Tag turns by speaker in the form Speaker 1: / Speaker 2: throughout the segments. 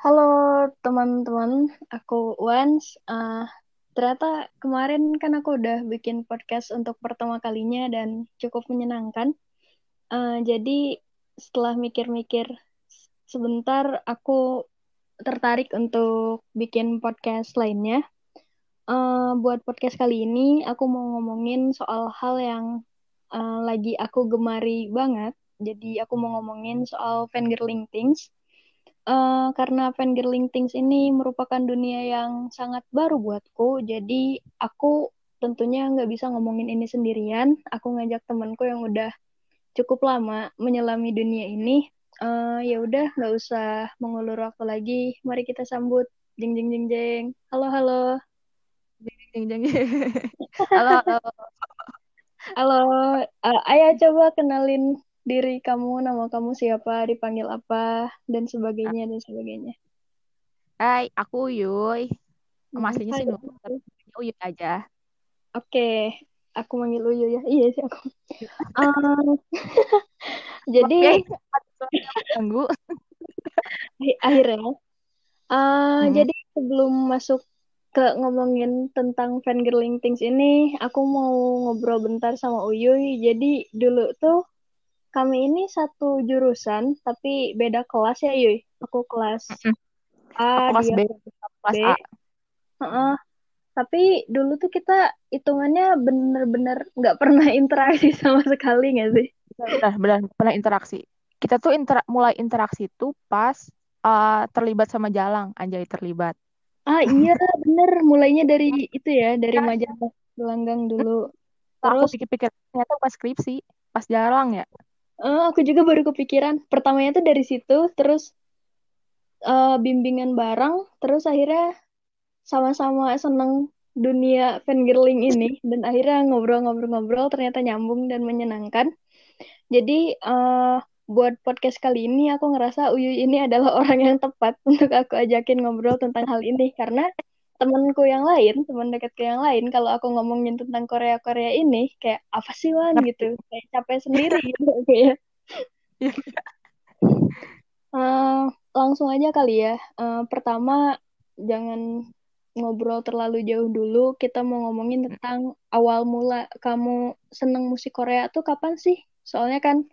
Speaker 1: Halo teman-teman, aku Wans. Uh, ternyata kemarin kan aku udah bikin podcast untuk pertama kalinya dan cukup menyenangkan. Uh, jadi setelah mikir-mikir sebentar, aku tertarik untuk bikin podcast lainnya. Uh, buat podcast kali ini, aku mau ngomongin soal hal yang uh, lagi aku gemari banget. Jadi aku mau ngomongin soal fangirling things uh, karena fangirling things ini merupakan dunia yang sangat baru buatku, jadi aku tentunya nggak bisa ngomongin ini sendirian. Aku ngajak temanku yang udah cukup lama menyelami dunia ini. Uh, ya udah, nggak usah mengulur waktu lagi. Mari kita sambut jeng jeng jeng jeng. Halo halo.
Speaker 2: Jeng jeng jeng. halo halo.
Speaker 1: Halo, uh, ayo coba kenalin diri kamu, nama kamu siapa, dipanggil apa, dan sebagainya dan sebagainya.
Speaker 2: Hai, aku Uyuy. Nama hmm, sih Uyuy aja.
Speaker 1: Oke, aku manggil Uyuy ya. Iya sih aku. um, jadi
Speaker 2: tunggu.
Speaker 1: Akhirnya. Uh, hmm. Jadi sebelum masuk ke ngomongin tentang fangirling things ini, aku mau ngobrol bentar sama Uyuy. Jadi dulu tuh kami ini satu jurusan tapi beda kelas ya Yuy. Aku kelas
Speaker 2: A, kelas dia B, kelas B. A.
Speaker 1: Uh -uh. Tapi dulu tuh kita hitungannya bener-bener nggak pernah interaksi sama sekali nggak sih?
Speaker 2: Benar, benar pernah interaksi. Kita tuh inter mulai interaksi tuh pas uh, terlibat sama Jalang, anjay terlibat.
Speaker 1: Ah iya bener, mulainya dari itu ya, dari ya. majalah gelanggang dulu.
Speaker 2: Terus aku pikir-pikir ternyata pas skripsi, pas Jalang ya.
Speaker 1: Uh, aku juga baru kepikiran. Pertamanya tuh dari situ, terus uh, bimbingan bareng, terus akhirnya sama-sama seneng dunia fangirling ini, dan akhirnya ngobrol-ngobrol-ngobrol ternyata nyambung dan menyenangkan. Jadi uh, buat podcast kali ini aku ngerasa Uyu ini adalah orang yang tepat untuk aku ajakin ngobrol tentang hal ini karena temanku yang lain, teman dekatku yang lain, kalau aku ngomongin tentang Korea Korea ini, kayak apa sih Wan gitu, kayak capek sendiri gitu kayak. uh, langsung aja kali ya. Uh, pertama jangan ngobrol terlalu jauh dulu. Kita mau ngomongin tentang awal mula kamu seneng musik Korea tuh kapan sih? Soalnya kan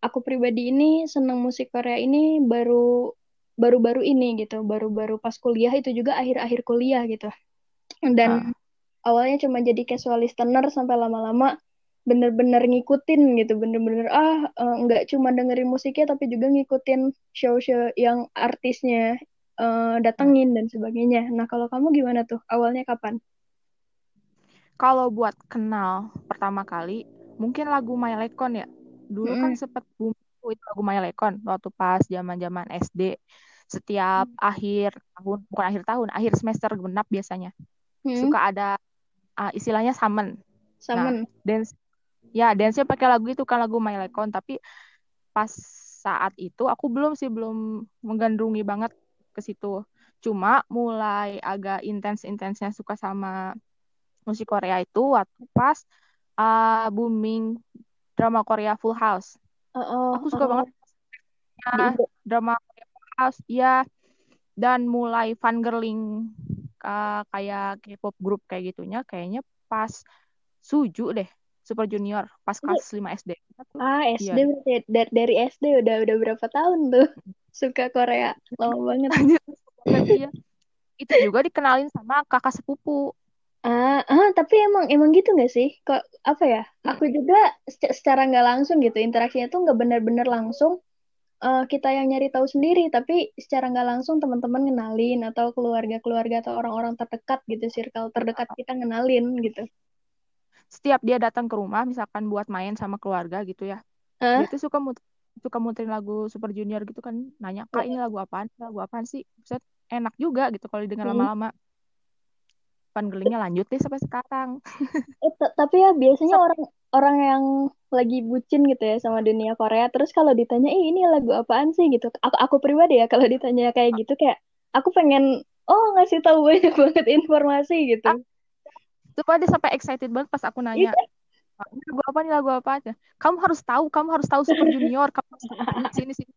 Speaker 1: aku pribadi ini seneng musik Korea ini baru baru-baru ini gitu, baru-baru pas kuliah itu juga akhir-akhir kuliah gitu. Dan uh. awalnya cuma jadi casual listener sampai lama-lama bener-bener ngikutin gitu, bener-bener ah uh, nggak cuma dengerin musiknya tapi juga ngikutin show-show yang artisnya uh, datengin dan sebagainya. Nah kalau kamu gimana tuh? Awalnya kapan?
Speaker 2: Kalau buat kenal pertama kali, mungkin lagu My Lekon ya. Dulu hmm. kan sempet boom itu lagu My Lekon waktu pas zaman-zaman SD setiap hmm. akhir tahun bukan akhir tahun akhir semester genap biasanya. Hmm. suka ada uh, istilahnya summon.
Speaker 1: Summon. nah,
Speaker 2: dance ya dance-nya pakai lagu itu kan lagu My Icon. Tapi pas saat itu aku belum sih belum menggandrungi banget ke situ. Cuma mulai agak intens-intensnya suka sama musik Korea itu waktu pas uh, booming drama Korea Full House.
Speaker 1: Uh, uh,
Speaker 2: aku suka uh, banget. Drama ya dan mulai fangirling uh, kayak K-pop grup kayak gitunya kayaknya pas Suju deh Super Junior pas kelas 5 SD.
Speaker 1: Ah, SD iya. berarti ya? dari, dari SD udah udah berapa tahun tuh suka Korea? Lama banget.
Speaker 2: iya. Itu juga dikenalin sama kakak sepupu.
Speaker 1: Ah, ah, tapi emang emang gitu gak sih? Kok apa ya? Aku juga secara nggak langsung gitu interaksinya tuh nggak benar-benar langsung uh, kita yang nyari tahu sendiri, tapi secara nggak langsung teman-teman ngenalin atau keluarga-keluarga atau orang-orang terdekat gitu, circle terdekat kita ngenalin gitu.
Speaker 2: Setiap dia datang ke rumah, misalkan buat main sama keluarga gitu ya, huh? dia tuh suka mut suka muterin lagu Super Junior gitu kan, nanya kak ini lagu apaan, lagu apaan sih, Set, enak juga gitu kalau didengar hmm. lama-lama. Panggelingnya lanjut deh sampai sekarang.
Speaker 1: eh, tapi ya biasanya orang orang yang lagi bucin gitu ya sama dunia Korea terus kalau ditanya eh, ini lagu apaan sih? gitu. Aku aku pribadi ya kalau ditanya kayak gitu kayak aku pengen oh ngasih tahu banyak banget informasi gitu.
Speaker 2: Tuh pada sampai excited banget pas aku nanya iya. ini lagu apa nih? Lagu apa aja? Kamu harus tahu kamu harus tahu Super Junior kamu harus sini sini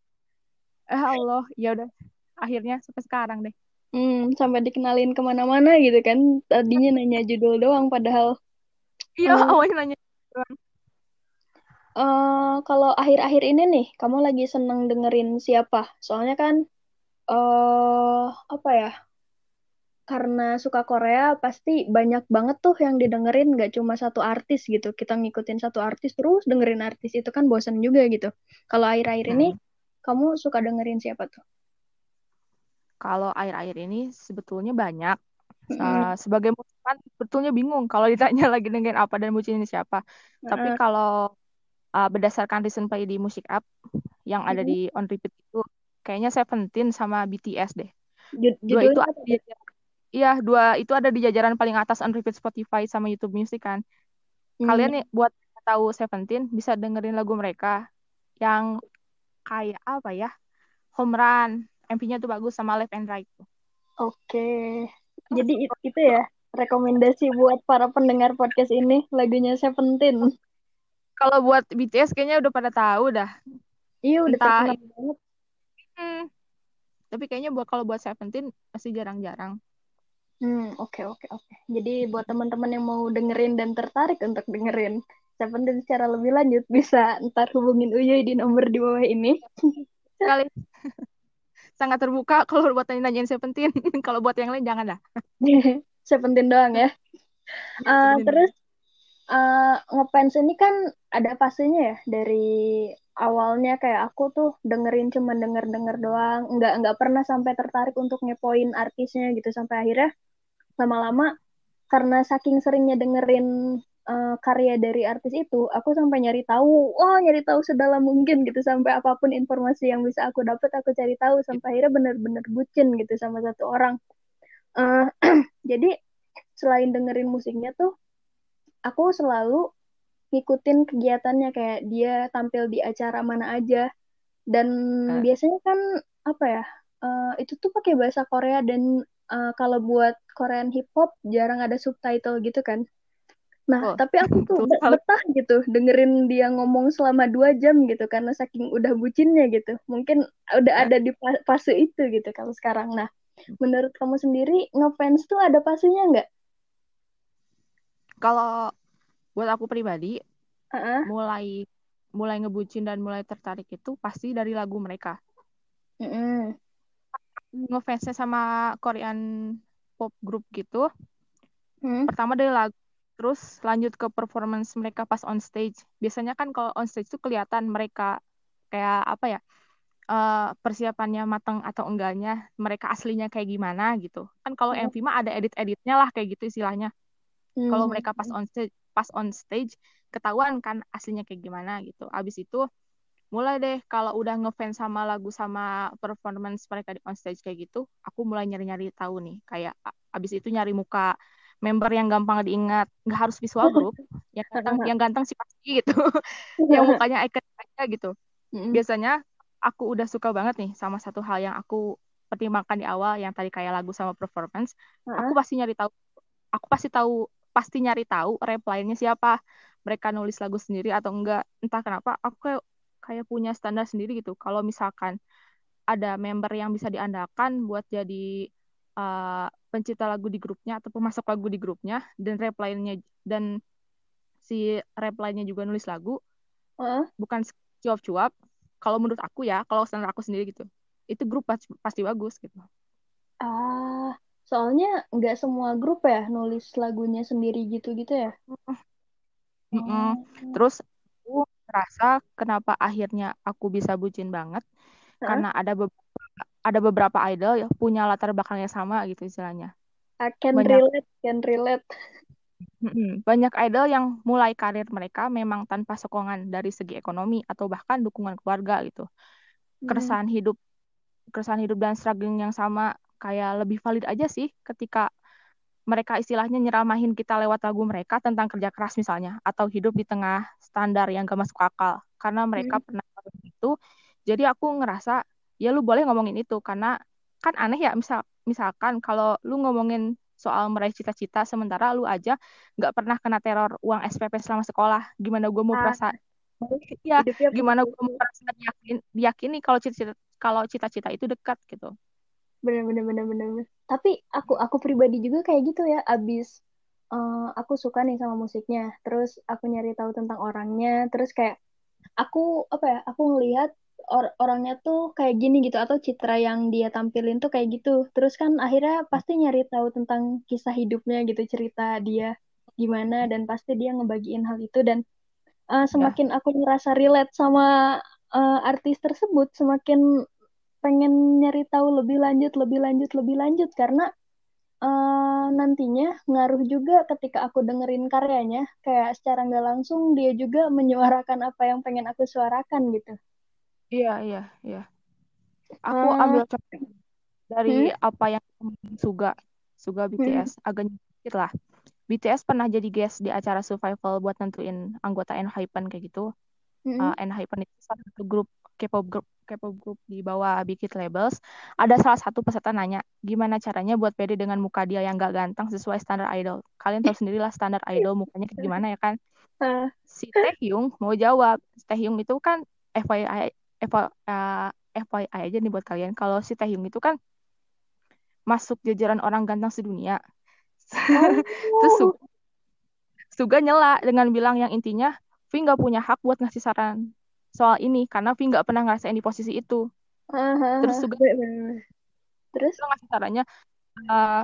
Speaker 2: eh Allah ya udah akhirnya sampai sekarang deh.
Speaker 1: Hmm, sampai dikenalin ke mana-mana gitu kan tadinya nanya judul doang padahal
Speaker 2: iya uh, awalnya nanya
Speaker 1: uh, kalau akhir-akhir ini nih kamu lagi seneng dengerin siapa? Soalnya kan uh, apa ya karena suka Korea pasti banyak banget tuh yang didengerin nggak cuma satu artis gitu. Kita ngikutin satu artis terus dengerin artis itu kan bosan juga gitu. Kalau akhir-akhir hmm. ini kamu suka dengerin siapa tuh?
Speaker 2: Kalau akhir-akhir ini sebetulnya banyak. Hmm. uh, sebagai musikan sebetulnya bingung kalau ditanya lagi dengerin apa dan ini siapa hmm. tapi kalau uh, berdasarkan recent play di musik app yang ada di on repeat itu kayaknya Seventeen sama BTS deh Jud dua itu ada di Iya, dua itu ada di jajaran paling atas on repeat Spotify sama YouTube Music kan. Hmm. Kalian nih buat tahu Seventeen bisa dengerin lagu mereka yang kayak apa ya? Home Run, MV-nya tuh bagus sama Left and Right.
Speaker 1: Oke. Jadi itu ya rekomendasi buat para pendengar podcast ini lagunya Seventeen.
Speaker 2: Kalau buat BTS kayaknya udah pada tahu dah.
Speaker 1: Iya, udah Entah, terkenal banget.
Speaker 2: Hmm. Tapi kayaknya buat kalau buat Seventeen masih jarang-jarang.
Speaker 1: Hmm, oke okay, oke okay, oke. Okay. Jadi buat teman-teman yang mau dengerin dan tertarik untuk dengerin Seventeen secara lebih lanjut bisa ntar hubungin Uyuy di nomor di bawah ini.
Speaker 2: Sekali. Sangat terbuka kalau buat nanyain Seventeen. kalau buat yang lain jangan dah.
Speaker 1: Seventeen doang ya. Uh, terus uh, ngefans ini kan ada pastinya ya dari awalnya kayak aku tuh dengerin cuma denger denger doang nggak nggak pernah sampai tertarik untuk ngepoin artisnya gitu sampai akhirnya lama-lama karena saking seringnya dengerin uh, karya dari artis itu aku sampai nyari tahu oh nyari tahu sedalam mungkin gitu sampai apa pun informasi yang bisa aku dapat aku cari tahu sampai akhirnya bener-bener bucin gitu sama satu orang uh, jadi selain dengerin musiknya tuh aku selalu ngikutin kegiatannya kayak dia tampil di acara mana aja. Dan hmm. biasanya kan apa ya uh, itu tuh pakai bahasa Korea dan uh, kalau buat Korean hip hop jarang ada subtitle gitu kan. Nah oh, tapi aku tuh betah gitu dengerin dia ngomong selama dua jam gitu karena saking udah bucinnya gitu. Mungkin udah ya. ada di fase itu gitu kalau sekarang. Nah menurut kamu sendiri ngefans tuh ada fasenya nggak
Speaker 2: kalau buat aku pribadi uh-uh. mulai mulai ngebucin dan mulai tertarik itu pasti dari lagu mereka. Mm-hmm. Ngefansnya sama Korean pop group gitu. Mm. Pertama dari lagu, terus lanjut ke performance mereka pas on stage. Biasanya kan kalau on stage tuh kelihatan mereka kayak apa ya? Uh, persiapannya matang atau enggaknya, mereka aslinya kayak gimana gitu. Kan kalau. MV mah ada edit-editnya lah kayak gitu istilahnya. Mm. Kalau mereka pas on stage, pas on stage ketahuan kan aslinya kayak gimana gitu. Abis itu mulai deh kalau udah ngefans sama lagu sama performance mereka di on stage kayak gitu, aku mulai nyari-nyari tahu nih. Kayak abis itu nyari muka member yang gampang diingat, nggak harus visual group, yang ganteng, yang ganteng sih pasti gitu, yang mukanya icon aja gitu. Biasanya aku udah suka banget nih sama satu hal yang aku pertimbangkan di awal yang tadi kayak lagu sama performance, aku pasti nyari tahu, aku pasti tahu pasti nyari tahu reply-nya siapa. Mereka nulis lagu sendiri atau enggak entah kenapa aku kayak kayak punya standar sendiri gitu. Kalau misalkan ada member yang bisa diandalkan buat jadi uh, pencipta lagu di grupnya atau pemasok lagu di grupnya dan reply-nya dan si reply-nya juga nulis lagu uh. bukan cuap-cuap kalau menurut aku ya kalau standar aku sendiri gitu itu grup pasti, pasti bagus gitu
Speaker 1: ah Soalnya nggak semua grup ya nulis lagunya sendiri gitu-gitu ya.
Speaker 2: Mm -mm. Terus aku merasa kenapa akhirnya aku bisa bucin banget huh? karena ada beberapa ada beberapa idol yang punya latar belakang yang sama gitu istilahnya.
Speaker 1: I can Banyak. relate, can relate.
Speaker 2: Banyak idol yang mulai karir mereka memang tanpa sokongan dari segi ekonomi atau bahkan dukungan keluarga gitu. Keresahan hidup, keresahan hidup dan struggling yang sama kayak lebih valid aja sih ketika mereka istilahnya nyeramahin kita lewat lagu mereka tentang kerja keras misalnya atau hidup di tengah standar yang gak masuk akal karena mereka hmm. pernah itu jadi aku ngerasa ya lu boleh ngomongin itu karena kan aneh ya misal misalkan kalau lu ngomongin soal meraih cita-cita sementara lu aja nggak pernah kena teror uang SPP selama sekolah. Gimana gue mau merasa ya gimana gue mau merasa diyakin diyakini kalau cita-cita kalau cita-cita itu dekat gitu.
Speaker 1: Bener bener bener bener. tapi aku aku pribadi juga kayak gitu ya abis uh, aku suka nih sama musiknya. Terus aku nyari tahu tentang orangnya. Terus kayak aku apa ya aku ngelihat or orangnya tuh kayak gini gitu atau citra yang dia tampilin tuh kayak gitu. Terus kan akhirnya pasti nyari tahu tentang kisah hidupnya gitu cerita dia gimana dan pasti dia ngebagiin hal itu. Dan uh, semakin aku ngerasa relate sama uh, artis tersebut semakin pengen nyari tahu lebih lanjut lebih lanjut lebih lanjut. Karena uh, nantinya ngaruh juga ketika aku dengerin karyanya. Kayak secara nggak langsung dia juga menyuarakan apa yang pengen aku suarakan gitu
Speaker 2: iya iya iya aku uh, ambil contoh dari hmm? apa yang Suga Suga BTS hmm. agak sedikit lah BTS pernah jadi guest di acara survival buat nentuin anggota Enhypen kayak gitu mm-hmm. uh, Enhypen itu salah satu grup K-pop group K-pop group di bawah Big Hit Labels, ada salah satu peserta nanya, gimana caranya buat pede dengan muka dia yang gak ganteng sesuai standar idol. Kalian tahu sendirilah standar idol mukanya kayak gimana ya kan? Uh. Si Taehyung mau jawab, Taehyung itu kan FYI, FYI, uh, FYI aja nih buat kalian. Kalau si Taehyung itu kan masuk jajaran orang ganteng sedunia. Oh. Terus Suga, Suga nyela dengan bilang yang intinya, Vi nggak punya hak buat ngasih saran soal ini karena Vi nggak pernah ngerasain di posisi itu uh-huh. terus juga terus ngasih caranya uh,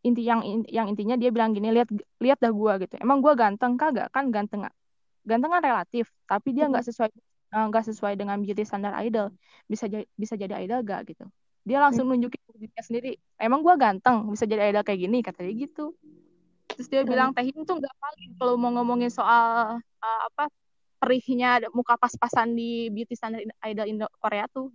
Speaker 2: inti yang yang intinya dia bilang gini lihat lihat dah gue gitu emang gue ganteng kagak kan ganteng ganteng kan relatif tapi dia nggak sesuai eh, nggak uh, sesuai dengan beauty standar idol. Bisa jadi bisa jadi idol gak gitu. Dia langsung nunjukin dirinya sendiri. Emang gue ganteng bisa jadi idol kayak gini? Kata dia gitu. Terus dia bilang Taehyung tuh nggak paling kalau mau ngomongin soal uh, apa perihnya muka pas-pasan di beauty standard idol Indo Korea tuh.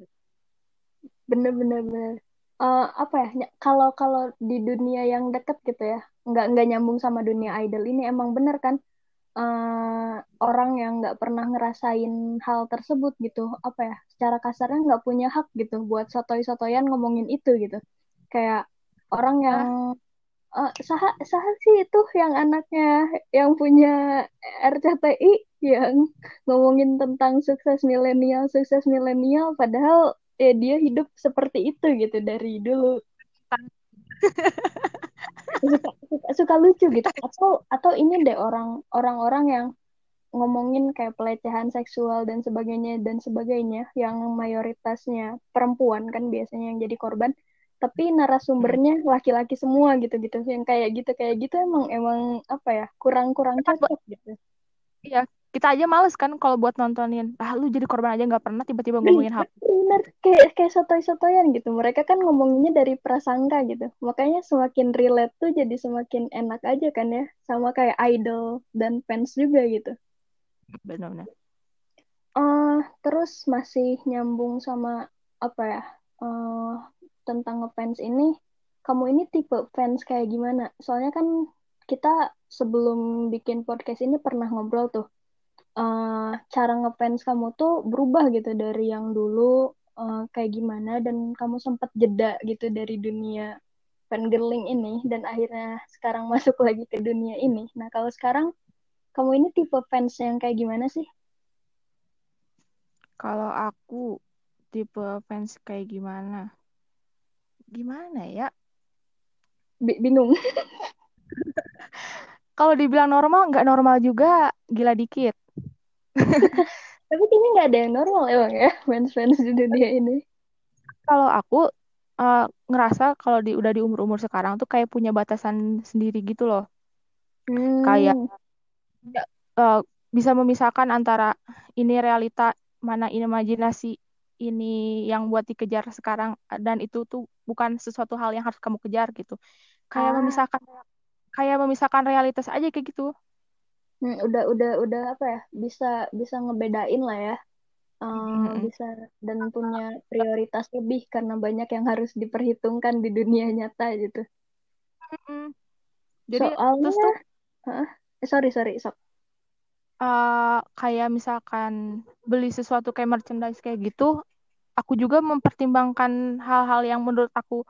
Speaker 1: Bener-bener bener uh, apa ya kalau kalau di dunia yang deket gitu ya nggak nggak nyambung sama dunia idol ini emang bener kan uh, orang yang nggak pernah ngerasain hal tersebut gitu. Apa ya? Secara kasarnya nggak punya hak gitu buat sotoy-sotoyan ngomongin itu gitu. Kayak orang yang uh, saha saha sih itu yang anaknya yang punya RCTI yang ngomongin tentang sukses milenial sukses milenial padahal ya dia hidup seperti itu gitu dari dulu suka, suka, suka lucu gitu. Atau atau ini deh orang orang-orang yang ngomongin kayak pelecehan seksual dan sebagainya dan sebagainya yang mayoritasnya perempuan kan biasanya yang jadi korban tapi narasumbernya laki-laki semua gitu-gitu. Yang kayak gitu kayak gitu emang emang apa ya kurang-kurang cocok gitu.
Speaker 2: Iya kita aja males kan kalau buat nontonin. Ah lu jadi korban aja nggak pernah tiba-tiba ngomongin
Speaker 1: HP bener. Kayak kayak sotoy-sotoyan gitu. Mereka kan ngomonginnya dari prasangka gitu. Makanya semakin relate tuh jadi semakin enak aja kan ya. Sama kayak idol dan fans juga gitu.
Speaker 2: Benar-benar
Speaker 1: uh, terus masih nyambung sama apa ya? Uh, tentang ngefans ini, kamu ini tipe fans kayak gimana? Soalnya kan kita sebelum bikin podcast ini pernah ngobrol tuh. Uh, cara ngefans kamu tuh berubah gitu dari yang dulu uh, kayak gimana dan kamu sempat jeda gitu dari dunia fangirling ini dan akhirnya sekarang masuk lagi ke dunia ini. Nah, kalau sekarang kamu ini tipe fans yang kayak gimana sih?
Speaker 2: Kalau aku tipe fans kayak gimana? gimana ya?
Speaker 1: bingung.
Speaker 2: Kalau dibilang normal, nggak normal juga, gila dikit.
Speaker 1: Tapi kini nggak ada yang normal emang ya, fans-fans di dunia ini.
Speaker 2: Kalau aku uh, ngerasa kalau di udah di umur-umur sekarang tuh kayak punya batasan sendiri gitu loh. Hmm. Kayak uh, bisa memisahkan antara ini realita, mana imajinasi ini yang buat dikejar sekarang dan itu tuh bukan sesuatu hal yang harus kamu kejar gitu kayak ah. memisahkan kayak memisahkan realitas aja kayak gitu
Speaker 1: hmm, udah udah udah apa ya bisa bisa ngebedain lah ya um, hmm. bisa dan punya prioritas lebih karena banyak yang harus diperhitungkan di dunia nyata gitu hmm. jadi soalnya terus tuh huh? Eh, sorry sorry sok
Speaker 2: uh, kayak misalkan beli sesuatu kayak merchandise kayak gitu aku juga mempertimbangkan hal-hal yang menurut aku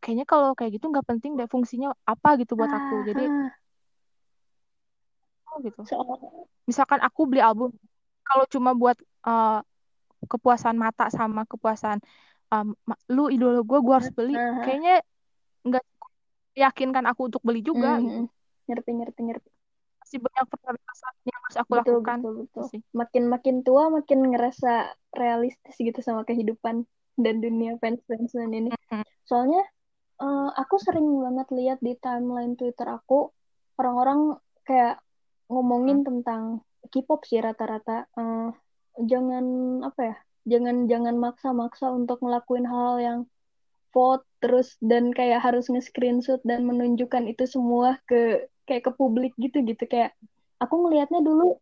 Speaker 2: kayaknya kalau kayak gitu nggak penting deh fungsinya apa gitu buat aku ah, jadi ah. Gitu misalkan aku beli album kalau cuma buat uh, kepuasan mata sama kepuasan um, lu idola gue gue harus beli
Speaker 1: Aha.
Speaker 2: kayaknya nggak yakinkan aku untuk beli juga
Speaker 1: Mhm.
Speaker 2: gitu
Speaker 1: Ngerti, ngerti, ngerti.
Speaker 2: masih banyak prioritas yang harus aku
Speaker 1: Betul,
Speaker 2: lakukan
Speaker 1: betul, betul.
Speaker 2: sih
Speaker 1: Makin makin tua makin ngerasa realistis gitu sama kehidupan dan dunia fans-fans ini.
Speaker 2: Mm-mm.
Speaker 1: Soalnya eh, aku sering banget lihat di timeline Twitter aku orang-orang kayak ngomongin tentang K-pop sih rata-rata. Eh, jangan apa ya? Jangan jangan maksa-maksa untuk ngelakuin hal yang vote terus dan kayak harus nge-screenshot dan menunjukkan itu semua ke kayak ke publik gitu gitu kayak aku ngelihatnya dulu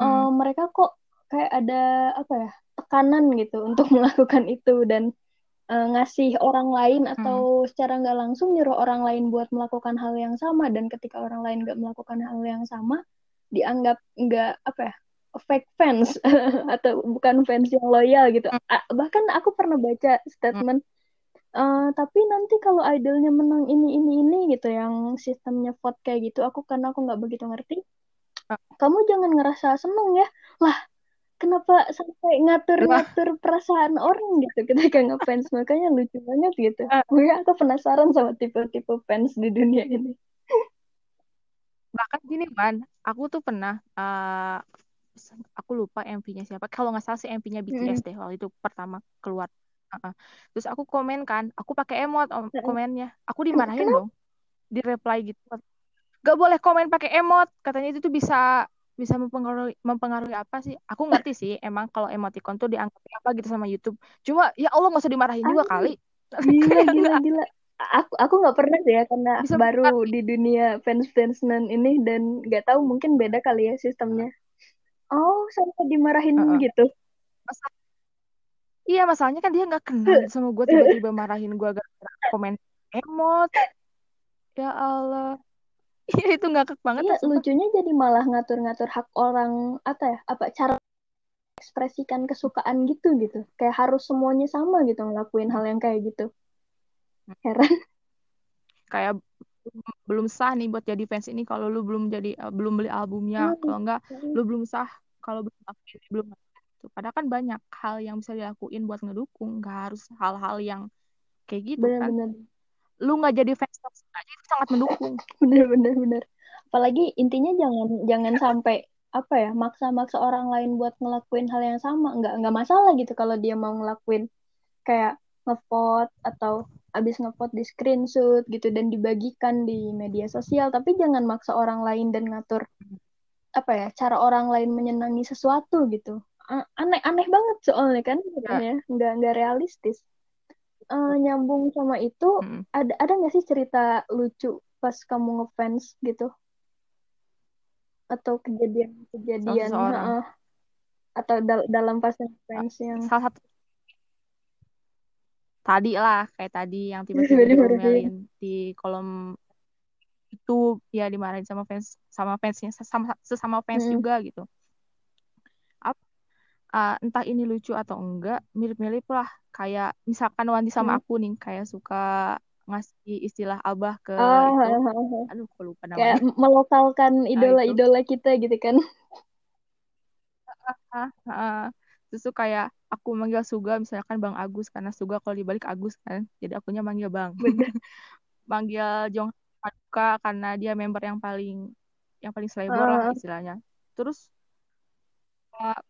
Speaker 1: eh,
Speaker 2: Hmm.
Speaker 1: mereka kok kayak ada apa ya tekanan gitu untuk melakukan itu dan eh, ngasih orang lain atau secara nggak langsung nyuruh orang lain buat melakukan hal yang sama dan ketika orang lain nggak melakukan hal yang sama dianggap nggak apa ya fake fans atau bukan fans yang loyal gitu. A- bahkan aku pernah baca statement eh, tapi nanti kalau idolnya menang ini ini ini gitu yang sistemnya vote kayak gitu. Aku karena aku nggak begitu ngerti
Speaker 2: Ah.
Speaker 1: kamu jangan ngerasa seneng ya. Lah kenapa sampai ngatur-ngatur perasaan orang gitu ketika ngefans? Makanya lucu banget gitu. Gue aku penasaran sama tipe-tipe fans di dunia ini
Speaker 2: bahkan gini man aku tuh pernah uh, aku lupa MV-nya siapa. Kalau nggak salah sih MV-nya BTS deh waktu itu pertama keluar. Uh-uh. terus aku komen kan aku pakai emot komennya. Aku dimarahin dong di reply gitu. Gak boleh komen pakai emot. Katanya itu tuh bisa bisa mempengaruhi mempengaruhi apa sih? Aku ngerti sih emang kalau emoticon tuh dianggap apa gitu sama YouTube. Cuma ya Allah nggak usah dimarahin juga
Speaker 1: Asli.
Speaker 2: kali.
Speaker 1: Gila gila gila aku aku nggak pernah sih ya karena
Speaker 2: bisa
Speaker 1: baru
Speaker 2: mempengaruhi
Speaker 1: di dunia fans fansnan ini dan nggak tahu mungkin beda kali ya sistemnya. Oh sampai dimarahin
Speaker 2: Uh-uh.
Speaker 1: gitu.
Speaker 2: Masa- Iya masalahnya kan dia nggak kenal sama gue tiba-tiba marahin gue gara-gara komen emot. Ya Allah. Iya itu ngakak banget
Speaker 1: iya lucunya jadi malah ngatur-ngatur hak orang apa ya apa cara ekspresikan kesukaan gitu gitu. Kayak harus semuanya sama gitu ngelakuin hal yang kayak gitu heran.
Speaker 2: Kayak belum sah nih buat jadi fans ini kalau lu belum jadi eh, belum beli albumnya.
Speaker 1: Hmm.
Speaker 2: kalau enggak lu belum sah kalau belum ini, belum itu padahal kan banyak hal yang bisa dilakuin buat ngedukung. Nggak harus hal-hal yang kayak gitu kan.
Speaker 1: Bener-bener
Speaker 2: lu nggak jadi fans aja itu sangat mendukung.
Speaker 1: Bener-bener bener apalagi intinya jangan jangan sampai apa ya maksa-maksa orang lain buat ngelakuin hal yang sama. Nggak nggak masalah gitu kalau dia mau ngelakuin kayak ngevote atau abis ngevote di screenshot gitu dan dibagikan di media sosial. Tapi jangan maksa orang lain dan ngatur apa ya cara orang lain menyenangi sesuatu gitu. Aneh-aneh banget soalnya kan sebenarnya nggak nggak realistis. Eh, nyambung sama itu
Speaker 2: Mm.
Speaker 1: ada ada nggak sih cerita lucu pas kamu ngefans gitu? Atau kejadian-kejadian atau dal- dalam pas ngefans yang
Speaker 2: salah satu tadi lah kayak tadi yang tiba-tiba diomelin di kolom itu ya dimarahin sama fans sama fansnya sama sesama fans
Speaker 1: Mm-mm.
Speaker 2: juga gitu Ap- ah, entah ini lucu atau enggak mirip-mirip lah kayak misalkan Wanti sama
Speaker 1: Hmm.
Speaker 2: aku nih kayak suka ngasih istilah abah ke
Speaker 1: Ah,
Speaker 2: itu
Speaker 1: ha, ha.
Speaker 2: aduh kok lupa
Speaker 1: kayak
Speaker 2: namanya
Speaker 1: melokalkan
Speaker 2: Nah, itu.
Speaker 1: idola-idola kita gitu kan
Speaker 2: Ah, ah. terus tuh kayak aku manggil Suga misalkan Bang Agus karena Suga kalau dibalik Agus kan jadi akunya manggil Bang. Manggil Jong Haduka karena dia member yang paling yang paling selebar lah
Speaker 1: Ah.
Speaker 2: istilahnya. Terus uh,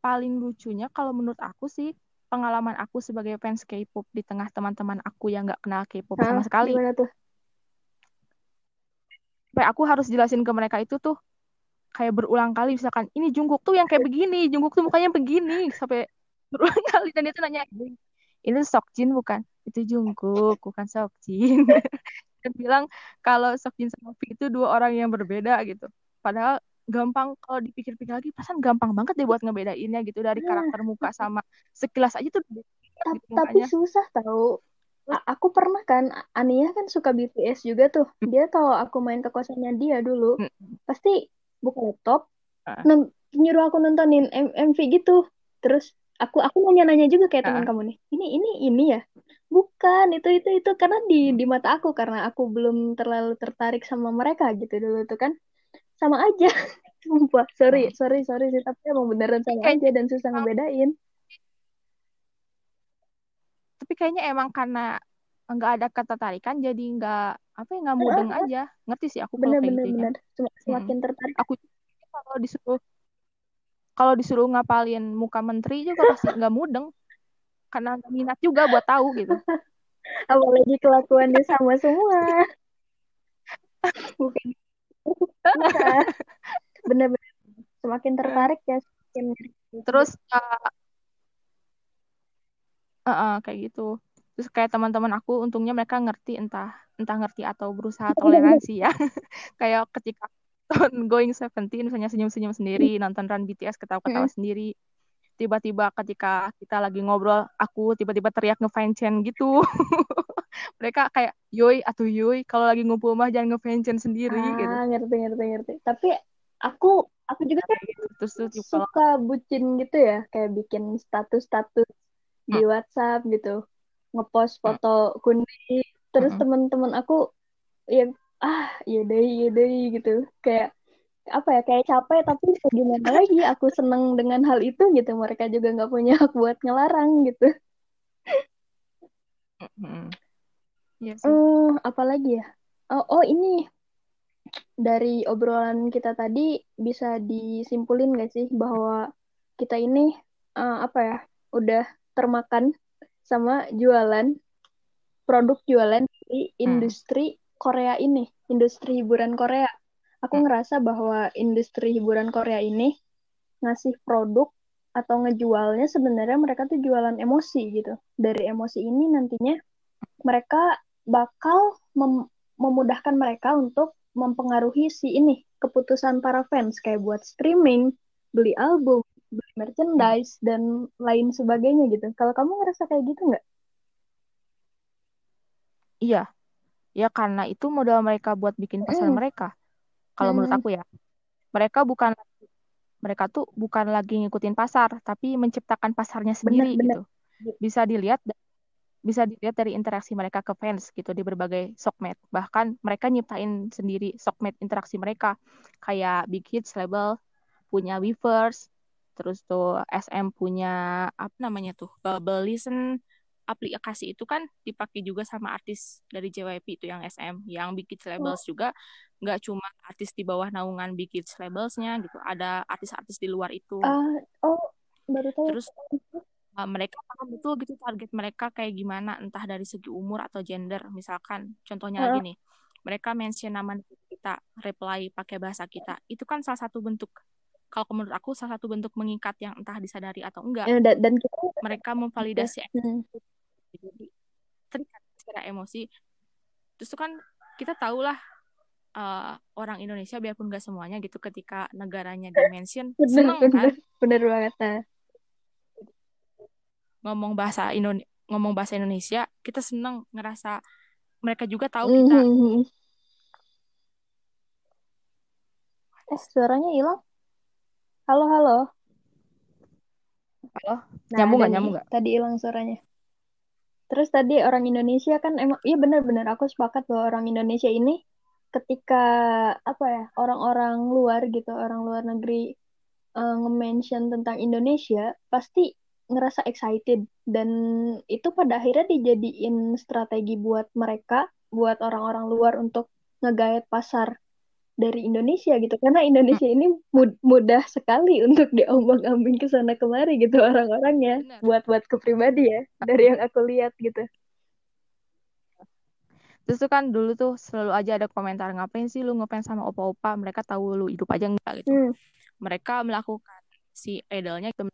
Speaker 2: paling lucunya kalau menurut aku sih pengalaman aku sebagai fans K-pop di tengah teman-teman aku yang nggak kenal K-pop sama sekali. Sampai aku harus jelasin ke mereka itu tuh kayak berulang kali misalkan ini Jungkook tuh yang kayak begini Jungkook tuh mukanya begini sampai berulang kali dan dia tuh nanya ini Seokjin bukan? Itu Jungkook bukan Seokjin dan bilang kalau Seokjin sama V itu dua orang yang berbeda gitu. Padahal gampang kalau dipikir-pikir lagi pasan gampang banget deh buat ngebedainnya gitu dari
Speaker 1: Nah.
Speaker 2: karakter muka sama sekilas aja tuh gitu
Speaker 1: tapi
Speaker 2: mukanya.
Speaker 1: susah tahu A- aku pernah kan Ania kan suka BTS juga tuh. Dia kalau aku main ke kosannya dia dulu
Speaker 2: Hmm.
Speaker 1: pasti buka laptop
Speaker 2: Ah.
Speaker 1: nyuruh aku nontonin M- MV gitu terus aku aku nanya-nanya juga kayak teman
Speaker 2: Ah.
Speaker 1: kamu nih ini ini ini ya bukan itu itu itu karena di di mata aku karena aku belum terlalu tertarik sama mereka gitu dulu tuh kan sama aja sumpah sorry
Speaker 2: Hmm.
Speaker 1: sorry sorry sih tapi emang beneran sama
Speaker 2: Kayak-
Speaker 1: aja dan susah ngebedain
Speaker 2: tapi kayaknya emang karena nggak ada ketertarikan jadi nggak apa ya nggak mudeng aja. Ngerti sih aku kalau
Speaker 1: bener
Speaker 2: kayak
Speaker 1: bener
Speaker 2: gitu ya.
Speaker 1: bener. Sem- semakin tertarik.
Speaker 2: Aku kalau disuruh kalau disuruh ngapalin muka menteri juga pasti nggak mudeng. Karena nggak minat juga buat tahu gitu.
Speaker 1: Apalagi kelakuannya sama semua. Bukan. Bener-bener semakin tertarik ya semakin
Speaker 2: terus uh, uh, uh, kayak gitu terus kayak teman-teman aku untungnya mereka ngerti entah entah ngerti atau berusaha toleransi ya. Kayak ketika nonton Going Seventeen misalnya senyum-senyum sendiri nonton Run BTS ketawa-ketawa
Speaker 1: Mm.
Speaker 2: sendiri. Tiba-tiba ketika kita lagi ngobrol aku tiba-tiba teriak ngefancen gitu. Mereka kayak yoi atau yoi kalau lagi ngumpul mah jangan ngefancen sendiri gitu.
Speaker 1: ah ngerti ngerti ngerti. Tapi aku aku juga kan
Speaker 2: terus tuh tipe kalau
Speaker 1: suka bucin gitu ya kayak bikin status-status di WhatsApp gitu ngepost foto kundi terus
Speaker 2: Mm-mm.
Speaker 1: teman-teman aku yang ah iya deh iya deh gitu. Kayak apa ya kayak capek tapi ya gimana lagi? Aku seneng dengan hal itu gitu. Mereka juga nggak punya hak buat ngelarang gitu.
Speaker 2: Mm-mm. Iya sih.
Speaker 1: Hmm, apa lagi ya? Oh, oh ini dari obrolan kita tadi bisa disimpulin gak sih bahwa kita ini eh, apa ya udah termakan sama jualan produk jualan di industri Korea ini, industri hiburan Korea. Aku
Speaker 2: Hmm.
Speaker 1: ngerasa bahwa industri hiburan Korea ini ngasih produk atau ngejualnya sebenarnya mereka tuh jualan emosi gitu. Dari emosi ini nantinya mereka bakal mem- memudahkan mereka untuk mempengaruhi si ini keputusan para fans kayak buat streaming, beli album, beli merchandise dan lain sebagainya gitu. Kalau kamu ngerasa kayak gitu nggak?
Speaker 2: iya ya karena itu modal mereka buat bikin pasar
Speaker 1: Mm.
Speaker 2: mereka kalau menurut
Speaker 1: Mm.
Speaker 2: aku ya mereka bukan mereka tuh bukan lagi ngikutin pasar tapi menciptakan pasarnya sendiri
Speaker 1: bener.
Speaker 2: gitu bisa dilihat bisa dilihat dari interaksi mereka ke fans gitu di berbagai sokmed bahkan mereka nyiptain sendiri sokmed interaksi mereka kayak Big Hits label punya Weverse terus tuh SM punya apa namanya tuh Bubble Listen aplikasi itu kan dipakai juga sama artis dari JYP itu yang SM yang Big Hits labels juga. Nggak cuma artis di bawah naungan Big Hits labelsnya gitu ada artis-artis di luar itu.
Speaker 1: Ah, oh, baru tahu.
Speaker 2: terus uh, mereka paham betul gitu target mereka kayak gimana entah dari segi umur atau gender. Misalkan contohnya lagi nih mereka mention nama kita reply pakai bahasa kita. Itu kan salah satu bentuk kalau menurut aku salah satu bentuk mengikat yang entah disadari atau enggak
Speaker 1: Ya, dan, dan kita
Speaker 2: mereka memvalidasi
Speaker 1: Hmm.
Speaker 2: jadi terikat secara emosi terus kan kita tahulah uh, orang Indonesia biarpun gak semuanya gitu ketika negaranya dimention
Speaker 1: bener
Speaker 2: seneng kan
Speaker 1: bener bener banget nah.
Speaker 2: ngomong bahasa Indonesia ngomong bahasa Indonesia kita seneng ngerasa mereka juga tahu kita
Speaker 1: Mhm. Eh, suaranya hilang. Halo, halo.
Speaker 2: Halo?
Speaker 1: Nah,
Speaker 2: Nyambung nggak? Nyambung nggak?
Speaker 1: Tadi hilang suaranya. Terus tadi orang Indonesia kan emang, iya benar-benar aku sepakat bahwa orang Indonesia ini ketika apa ya orang-orang luar gitu, orang luar negeri eh, nge-mention tentang Indonesia, pasti ngerasa excited dan itu pada akhirnya dijadiin strategi buat mereka, buat orang-orang luar untuk ngegayat pasar dari Indonesia gitu karena Indonesia ini mud- mudah sekali untuk diombang-ambing ke sana kemari gitu orang-orangnya
Speaker 2: Benar.
Speaker 1: buat buat ke pribadi ya dari yang aku lihat gitu
Speaker 2: Terus tuh kan dulu tuh selalu aja ada komentar ngapain sih lu ngefans sama opa-opa mereka tahu lu hidup aja enggak gitu.
Speaker 1: Hmm.
Speaker 2: Mereka melakukan si idolnya itu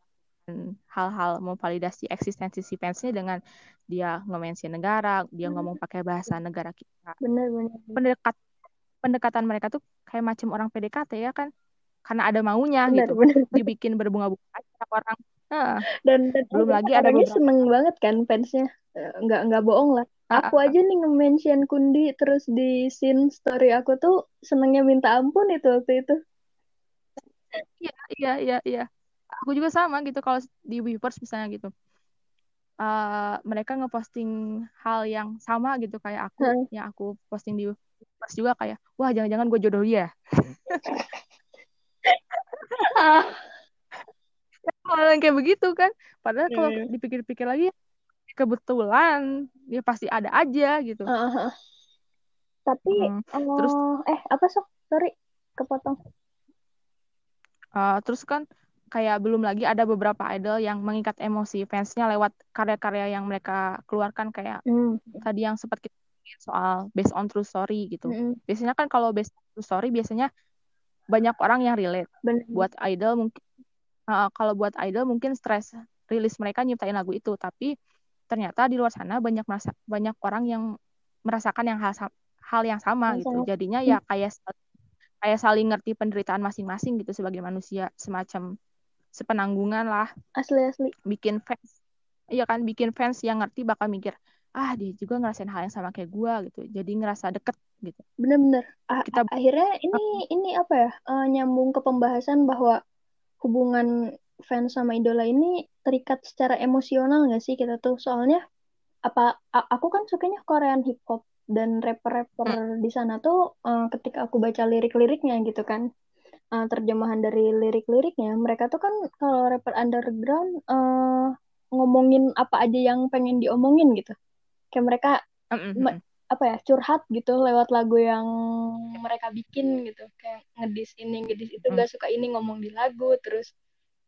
Speaker 2: hal-hal memvalidasi eksistensi si fansnya dengan dia nge-mention negara, dia ngomong pakai bahasa negara kita.
Speaker 1: bener-bener
Speaker 2: Pendekat pendekatan mereka tuh kayak macam orang PDKT ya kan. Karena ada maunya
Speaker 1: bener
Speaker 2: gitu.
Speaker 1: bener
Speaker 2: Dibikin berbunga-bunga aja orang. Nah,
Speaker 1: dan, dan
Speaker 2: Belum lagi ada
Speaker 1: orangnya
Speaker 2: beberapa-
Speaker 1: seneng banget kan fansnya Eh, nggak nggak bohong lah
Speaker 2: Ah,
Speaker 1: aku aja nih nge-mention Kundi terus di scene story aku tuh senengnya minta ampun itu waktu itu
Speaker 2: Iya, iya, iya, iya. Aku juga sama gitu kalau di Weverse misalnya gitu. Eh, mereka ngeposting hal yang sama gitu kayak aku,
Speaker 1: Hmm.
Speaker 2: yang aku posting di Weverse juga kayak, wah jangan-jangan gue jodoh dia. kayak begitu kan. Padahal kalau
Speaker 1: Hmm.
Speaker 2: dipikir-pikir lagi, kebetulan ya pasti ada aja gitu
Speaker 1: uh, uh. tapi
Speaker 2: Hmm,
Speaker 1: uh,
Speaker 2: terus
Speaker 1: eh apa sok sorry kepotong
Speaker 2: uh, terus kan kayak belum lagi ada beberapa idol yang mengikat emosi fansnya lewat karya-karya yang mereka keluarkan kayak
Speaker 1: Hmm.
Speaker 2: tadi yang sempat kita ngomongin soal based on true story gitu.
Speaker 1: Mm-mm.
Speaker 2: Biasanya kan kalau based on true story biasanya banyak orang yang relate.
Speaker 1: bener
Speaker 2: Buat idol mungkin uh, kalau buat idol mungkin stres rilis mereka nyiptain lagu itu, tapi ternyata di luar sana banyak merasa banyak orang yang merasakan yang hal hal yang sama
Speaker 1: Yang
Speaker 2: gitu. Jadinya ya kayak kayak saling ngerti penderitaan masing-masing gitu sebagai manusia, semacam sepenanggungan lah
Speaker 1: asli asli
Speaker 2: bikin fans iya kan bikin fans yang ngerti bakal mikir ah dia juga ngerasain hal yang sama kayak gua gitu. Jadi ngerasa deket gitu.
Speaker 1: Bener-bener.
Speaker 2: Kita
Speaker 1: akhirnya ini ini apa ya eh, nyambung ke pembahasan bahwa hubungan fans sama idola ini terikat secara emosional nggak sih kita tuh? Soalnya apa aku kan sukanya Korean hip hop dan rapper-rapper di sana tuh eh, ketika aku baca lirik-liriknya gitu kan eh, terjemahan dari lirik-liriknya mereka tuh kan kalau rapper underground eh, ngomongin apa aja yang pengen diomongin gitu kayak mereka
Speaker 2: Mm, mm,
Speaker 1: me-
Speaker 2: mm.
Speaker 1: apa ya curhat gitu lewat lagu yang mereka bikin gitu kayak ngedis ini ngedis itu
Speaker 2: Hmm.
Speaker 1: gak suka ini ngomong di lagu terus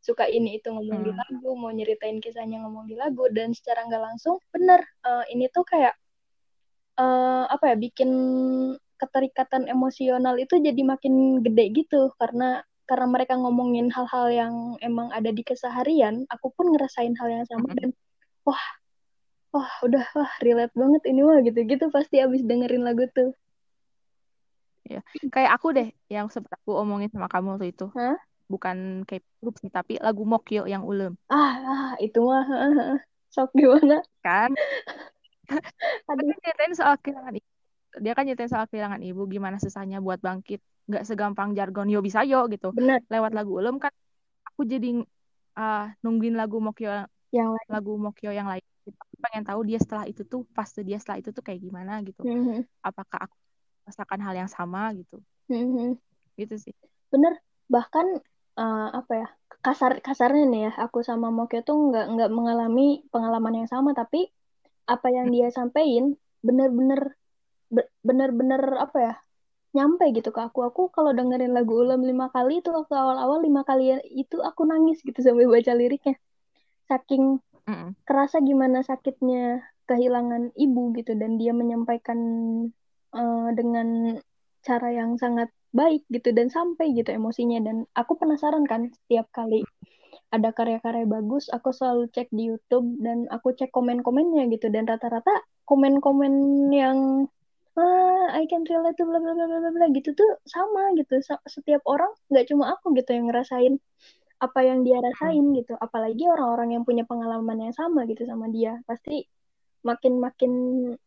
Speaker 1: suka ini itu ngomong di
Speaker 2: Hmm.
Speaker 1: lagu mau nyeritain kisahnya ngomong di lagu dan secara nggak langsung bener eh, ini tuh kayak eh, apa ya bikin keterikatan emosional itu jadi makin gede gitu karena karena mereka ngomongin hal-hal yang emang ada di keseharian aku pun ngerasain hal yang sama
Speaker 2: Mm-mm.
Speaker 1: dan wah wah udah wah relate banget ini mah gitu-gitu pasti abis dengerin lagu tuh.
Speaker 2: Ya. kayak aku deh yang sempat aku omongin sama kamu waktu itu.
Speaker 1: Hah?
Speaker 2: bukan K-pop sih tapi lagu Mokyo yang ulem
Speaker 1: ah, ah itu mah sok gimana
Speaker 2: kan? Dia
Speaker 1: aduh.
Speaker 2: Kan nyeritain soal kehilangan ibu dia kan nyeritain soal kehilangan ibu gimana susahnya buat bangkit. Nggak segampang jargon yo bisa yo gitu.
Speaker 1: Benar.
Speaker 2: Lewat lagu ulem kan aku jadi ah, nungguin lagu Mokyo
Speaker 1: yang lain.
Speaker 2: lagu Mokyo yang lain pengen tahu dia setelah itu tuh fase dia setelah itu tuh kayak gimana gitu.
Speaker 1: Mhm,
Speaker 2: apakah aku merasakan hal yang sama gitu.
Speaker 1: Mhm.
Speaker 2: gitu sih.
Speaker 1: Bener bahkan eh, apa ya kasar kasarnya nih ya aku sama Mokyo tuh nggak nggak mengalami pengalaman yang sama tapi apa yang dia sampein bener-bener be- bener-bener apa ya nyampe gitu ke aku. Aku kalau dengerin lagu ulam lima kali itu waktu awal-awal lima kali itu aku nangis gitu sampai baca liriknya. Saking
Speaker 2: Mm-mm.
Speaker 1: kerasa gimana sakitnya kehilangan ibu gitu dan dia menyampaikan eh, dengan cara yang sangat baik gitu dan sampai gitu emosinya. Dan aku penasaran kan setiap kali ada karya-karya bagus aku selalu cek di YouTube dan aku cek komen-komennya gitu. Dan rata-rata komen-komen yang ah I can relate to bla bla bla bla bla gitu tuh sama gitu. Setiap orang nggak cuma aku gitu yang ngerasain apa yang dia rasain gitu. Apalagi orang-orang yang punya pengalaman yang sama gitu sama dia. Pasti makin-makin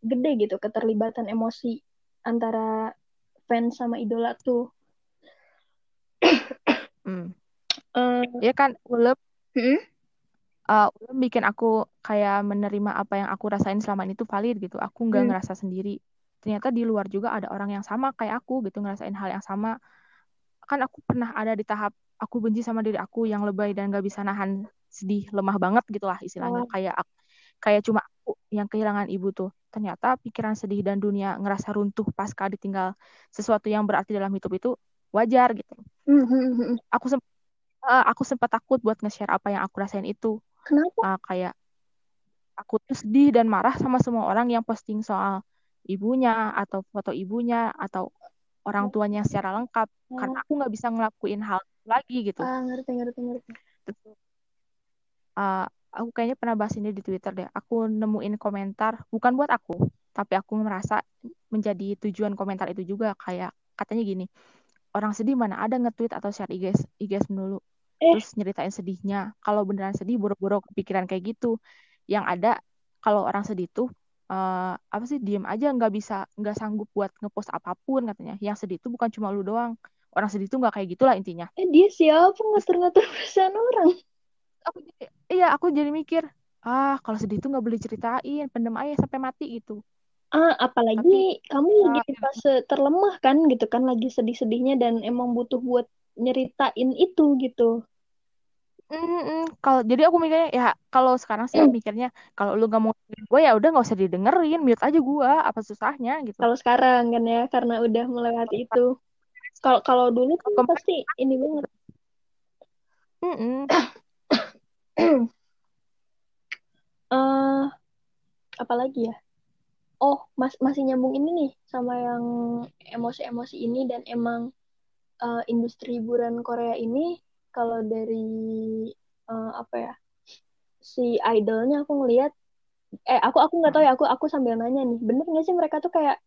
Speaker 1: gede gitu keterlibatan emosi antara fans sama idola tuh.
Speaker 2: Mm.
Speaker 1: Eh,
Speaker 2: ya kan ulem
Speaker 1: hmm?
Speaker 2: uh, ulem bikin aku kayak menerima apa yang aku rasain selama ini tuh valid gitu. Aku nggak
Speaker 1: Hmm.
Speaker 2: ngerasa sendiri. Ternyata di luar juga ada orang yang sama kayak aku gitu ngerasain hal yang sama. Kan aku pernah ada di tahap aku benci sama diri aku yang lebay dan gak bisa nahan sedih lemah banget gitulah istilahnya.
Speaker 1: Oh.
Speaker 2: kayak ak- kayak cuma aku yang kehilangan ibu tuh. Ternyata pikiran sedih dan dunia ngerasa runtuh pasca ditinggal sesuatu yang berarti dalam hidup itu wajar gitu.
Speaker 1: Hmm, hmm, hmm,
Speaker 2: aku sempat aku sempat takut buat nge-share apa yang aku rasain itu.
Speaker 1: Kenapa?
Speaker 2: Uh, kayak aku tuh sedih dan marah sama semua orang yang posting soal ibunya atau foto ibunya atau orang tuanya secara lengkap. Karena aku nggak bisa ngelakuin hal lagi gitu.
Speaker 1: Ah ngerti ngerti ngerti.
Speaker 2: Terus, uh, aku kayaknya pernah bahas ini di Twitter deh. Aku nemuin komentar bukan buat aku tapi aku merasa menjadi tujuan komentar itu juga. Kayak katanya gini orang sedih mana ada nge-tweet atau share IG IG dulu
Speaker 1: eh.
Speaker 2: Terus nyeritain sedihnya. Kalau beneran sedih boro-boro kepikiran kayak gitu. Yang ada kalau orang sedih tuh eh, apa sih diem aja nggak bisa nggak sanggup buat ngepost apa pun katanya. Yang sedih itu bukan cuma lu doang orang sedih tuh nggak kayak gitulah intinya
Speaker 1: eh dia siapa ngatur-ngatur perasaan orang
Speaker 2: aku jadi iya aku jadi mikir ah kalau sedih tuh nggak boleh ceritain pendem aja sampai mati gitu
Speaker 1: ah
Speaker 2: tapi
Speaker 1: apalagi kamu lagi
Speaker 2: ah,
Speaker 1: di fase terlemah kan gitu kan lagi sedih-sedihnya dan emang butuh buat nyeritain itu gitu
Speaker 2: Mm-mm. Kalau jadi aku mikirnya ya kalau sekarang sih mikirnya kalau lu gak mau dengerin gue ya udah nggak usah didengerin, mute aja gue, apa susahnya gitu.
Speaker 1: Kalau sekarang kan ya, karena udah melewati itu. Kalau kalau dulu kan
Speaker 2: Kemarin,
Speaker 1: pasti ini banget.
Speaker 2: mm-mm.
Speaker 1: eh apalagi ya? Oh, mas masih nyambung ini nih sama yang emosi-emosi ini dan emang eh, industri hiburan Korea ini kalau dari eh, apa ya si idolnya aku ngelihat eh aku aku nggak tahu ya aku aku sambil nanya nih bener nggak sih mereka tuh kayak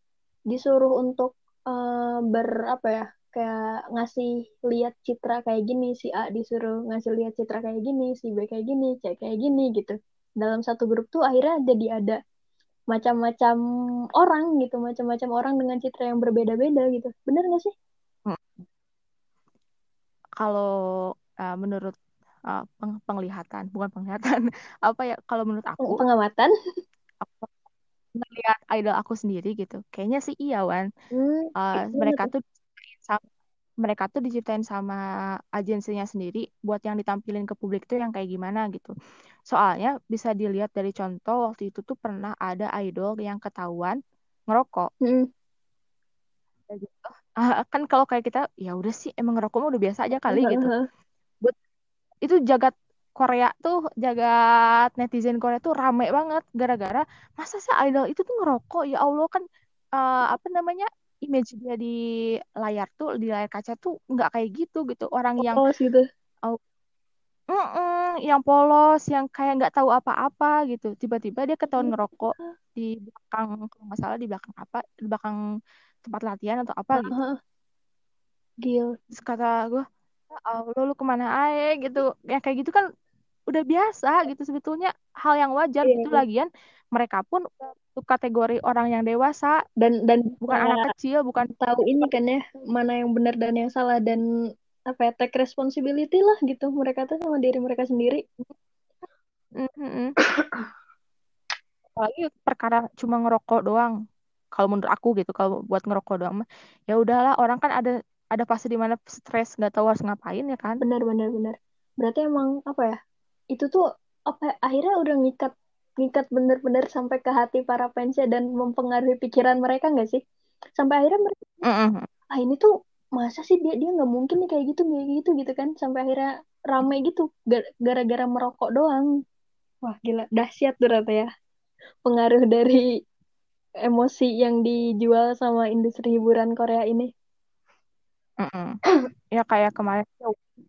Speaker 1: disuruh untuk eh, ber apa ya kayak ngasih lihat citra kayak gini si A disuruh ngasih lihat citra kayak gini si B kayak gini C kayak gini gitu dalam satu grup tuh akhirnya jadi ada macam-macam orang gitu macam-macam orang dengan citra yang berbeda-beda gitu bener nggak sih
Speaker 2: Kalau uh, menurut uh, peng- penglihatan, bukan penglihatan, apa ya? Kalau menurut aku,
Speaker 1: pengamatan
Speaker 2: aku melihat idol aku sendiri gitu. Kayaknya sih iya, Wan.
Speaker 1: hmm,
Speaker 2: Uh, mereka
Speaker 1: tuh
Speaker 2: mereka tuh diciptain sama agensinya sendiri buat yang ditampilin ke publik tuh yang kayak gimana gitu. Soalnya bisa dilihat dari contoh waktu itu tuh pernah ada idol yang ketahuan ngerokok.
Speaker 1: hmm.
Speaker 2: Kayak gitu. Ah, kan kalau kayak kita ya udah sih emang ngerokok mah udah biasa aja kali gitu. Buat itu jagat Korea tuh jagat netizen Korea tuh rame banget gara-gara masa sih idol itu tuh ngerokok ya Allah kan eh, apa namanya image dia di layar tuh di layar kaca tuh nggak kayak gitu gitu. Orang yang
Speaker 1: oh gitu.
Speaker 2: oh, mm-mm, yang polos yang kayak nggak tahu apa-apa gitu. Tiba-tiba dia ketahuan ngerokok di belakang kalau nggak salah di belakang apa di belakang tempat latihan atau apa gitu.
Speaker 1: Gil.
Speaker 2: Kata gue "Ya Allah lu ke mana aja gitu. Ya kayak gitu kan udah biasa gitu sebetulnya hal yang wajar gitu.
Speaker 1: Iya.
Speaker 2: lagian mereka pun kategori orang yang dewasa
Speaker 1: dan dan
Speaker 2: bukan anak kecil bukan
Speaker 1: tahu ini kan ya mana yang benar dan yang salah dan apa ya take responsibility lah gitu mereka tuh sama diri mereka sendiri.
Speaker 2: Mm-mm. apalagi perkara cuma ngerokok doang. Kalau menurut aku gitu kalau buat ngerokok doang ya udahlah orang kan ada ada fase di mana stres nggak tahu harus ngapain ya kan?
Speaker 1: Benar benar benar. Berarti emang apa ya itu tuh apa ya, akhirnya udah ngikat ngikat bener-bener sampai ke hati para fansnya dan mempengaruhi pikiran mereka nggak sih? Sampai akhirnya mereka
Speaker 2: Mm-mm.
Speaker 1: ah ini tuh masa sih dia dia nggak mungkin nih kayak gitu kayak gitu gitu kan. Sampai akhirnya rame gitu Ga- gara-gara merokok doang. Wah gila dahsyat tuh ternyata ya. Pengaruh dari emosi yang dijual sama industri hiburan Korea ini.
Speaker 2: Mm-mm. ya kayak kemarin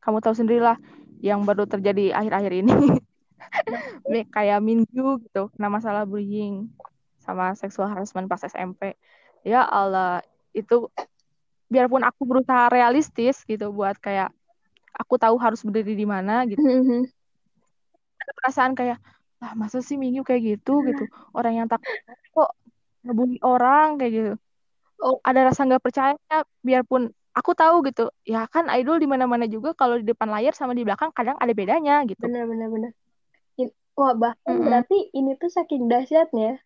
Speaker 2: kamu tahu sendirilah yang baru terjadi akhir-akhir ini kayak Minggu gitu kena masalah bullying sama seksual harassment pas SMP ya Allah itu biarpun aku berusaha realistis gitu buat kayak aku tahu harus berdiri di mana gitu. Ada perasaan kayak ah masa sih Minggu kayak gitu? gitu. Orang yang takut kok ngebully orang kayak gitu.
Speaker 1: Oh.
Speaker 2: Ada rasa nggak percaya biarpun aku tahu gitu. Ya kan idol di mana-mana juga kalau di depan layar sama di belakang kadang ada bedanya gitu.
Speaker 1: Benar benar benar wah bahkan
Speaker 2: Mm-mm.
Speaker 1: berarti ini tuh saking dahsyatnya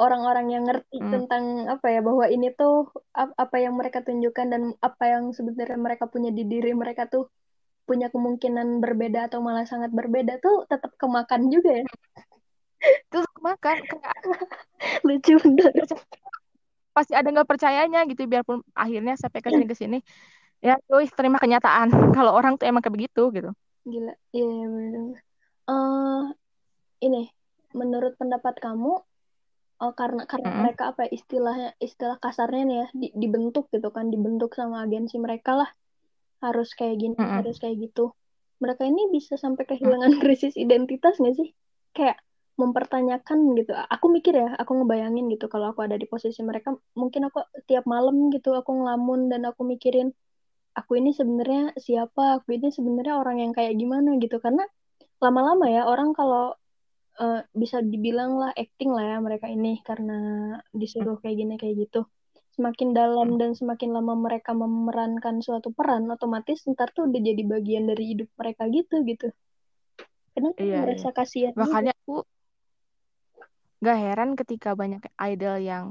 Speaker 1: orang-orang yang ngerti
Speaker 2: Mm.
Speaker 1: tentang apa ya bahwa ini tuh ap- apa yang mereka tunjukkan dan apa yang sebenarnya mereka punya di diri mereka tuh punya kemungkinan berbeda atau malah sangat berbeda tuh tetap kemakan juga ya.
Speaker 2: Terus makan kayak
Speaker 1: lucu bener.
Speaker 2: Pasti ada nggak percayanya gitu biarpun akhirnya sampai ke sini ke sini ya cuy terima kenyataan. Kalau orang tuh emang kayak begitu gitu.
Speaker 1: Gila iya iya, bener eh ini menurut pendapat kamu oh, karena karena
Speaker 2: Mm-mm.
Speaker 1: mereka apa ya, istilahnya istilah kasarnya nih ya di- dibentuk gitu kan dibentuk sama agensi mereka lah. Harus kayak gini
Speaker 2: Mm-mm.
Speaker 1: harus kayak gitu. Mereka ini bisa sampai kehilangan krisis identitas nggak sih? Kayak mempertanyakan gitu. Aku mikir ya aku ngebayangin gitu kalau aku ada di posisi mereka mungkin aku tiap malam gitu aku ngelamun dan aku mikirin aku ini sebenarnya siapa? Aku ini sebenarnya orang yang kayak gimana gitu. Karena lama-lama ya orang kalau eh, bisa dibilang lah acting lah ya mereka ini karena disuruh kayak gini kayak gitu. Semakin dalam dan semakin lama mereka memerankan suatu peran otomatis ntar tuh udah jadi bagian dari hidup mereka gitu gitu. Kenapa
Speaker 2: Iya,
Speaker 1: merasa
Speaker 2: iya.
Speaker 1: kasihan gitu
Speaker 2: makanya aku gak heran ketika banyak idol yang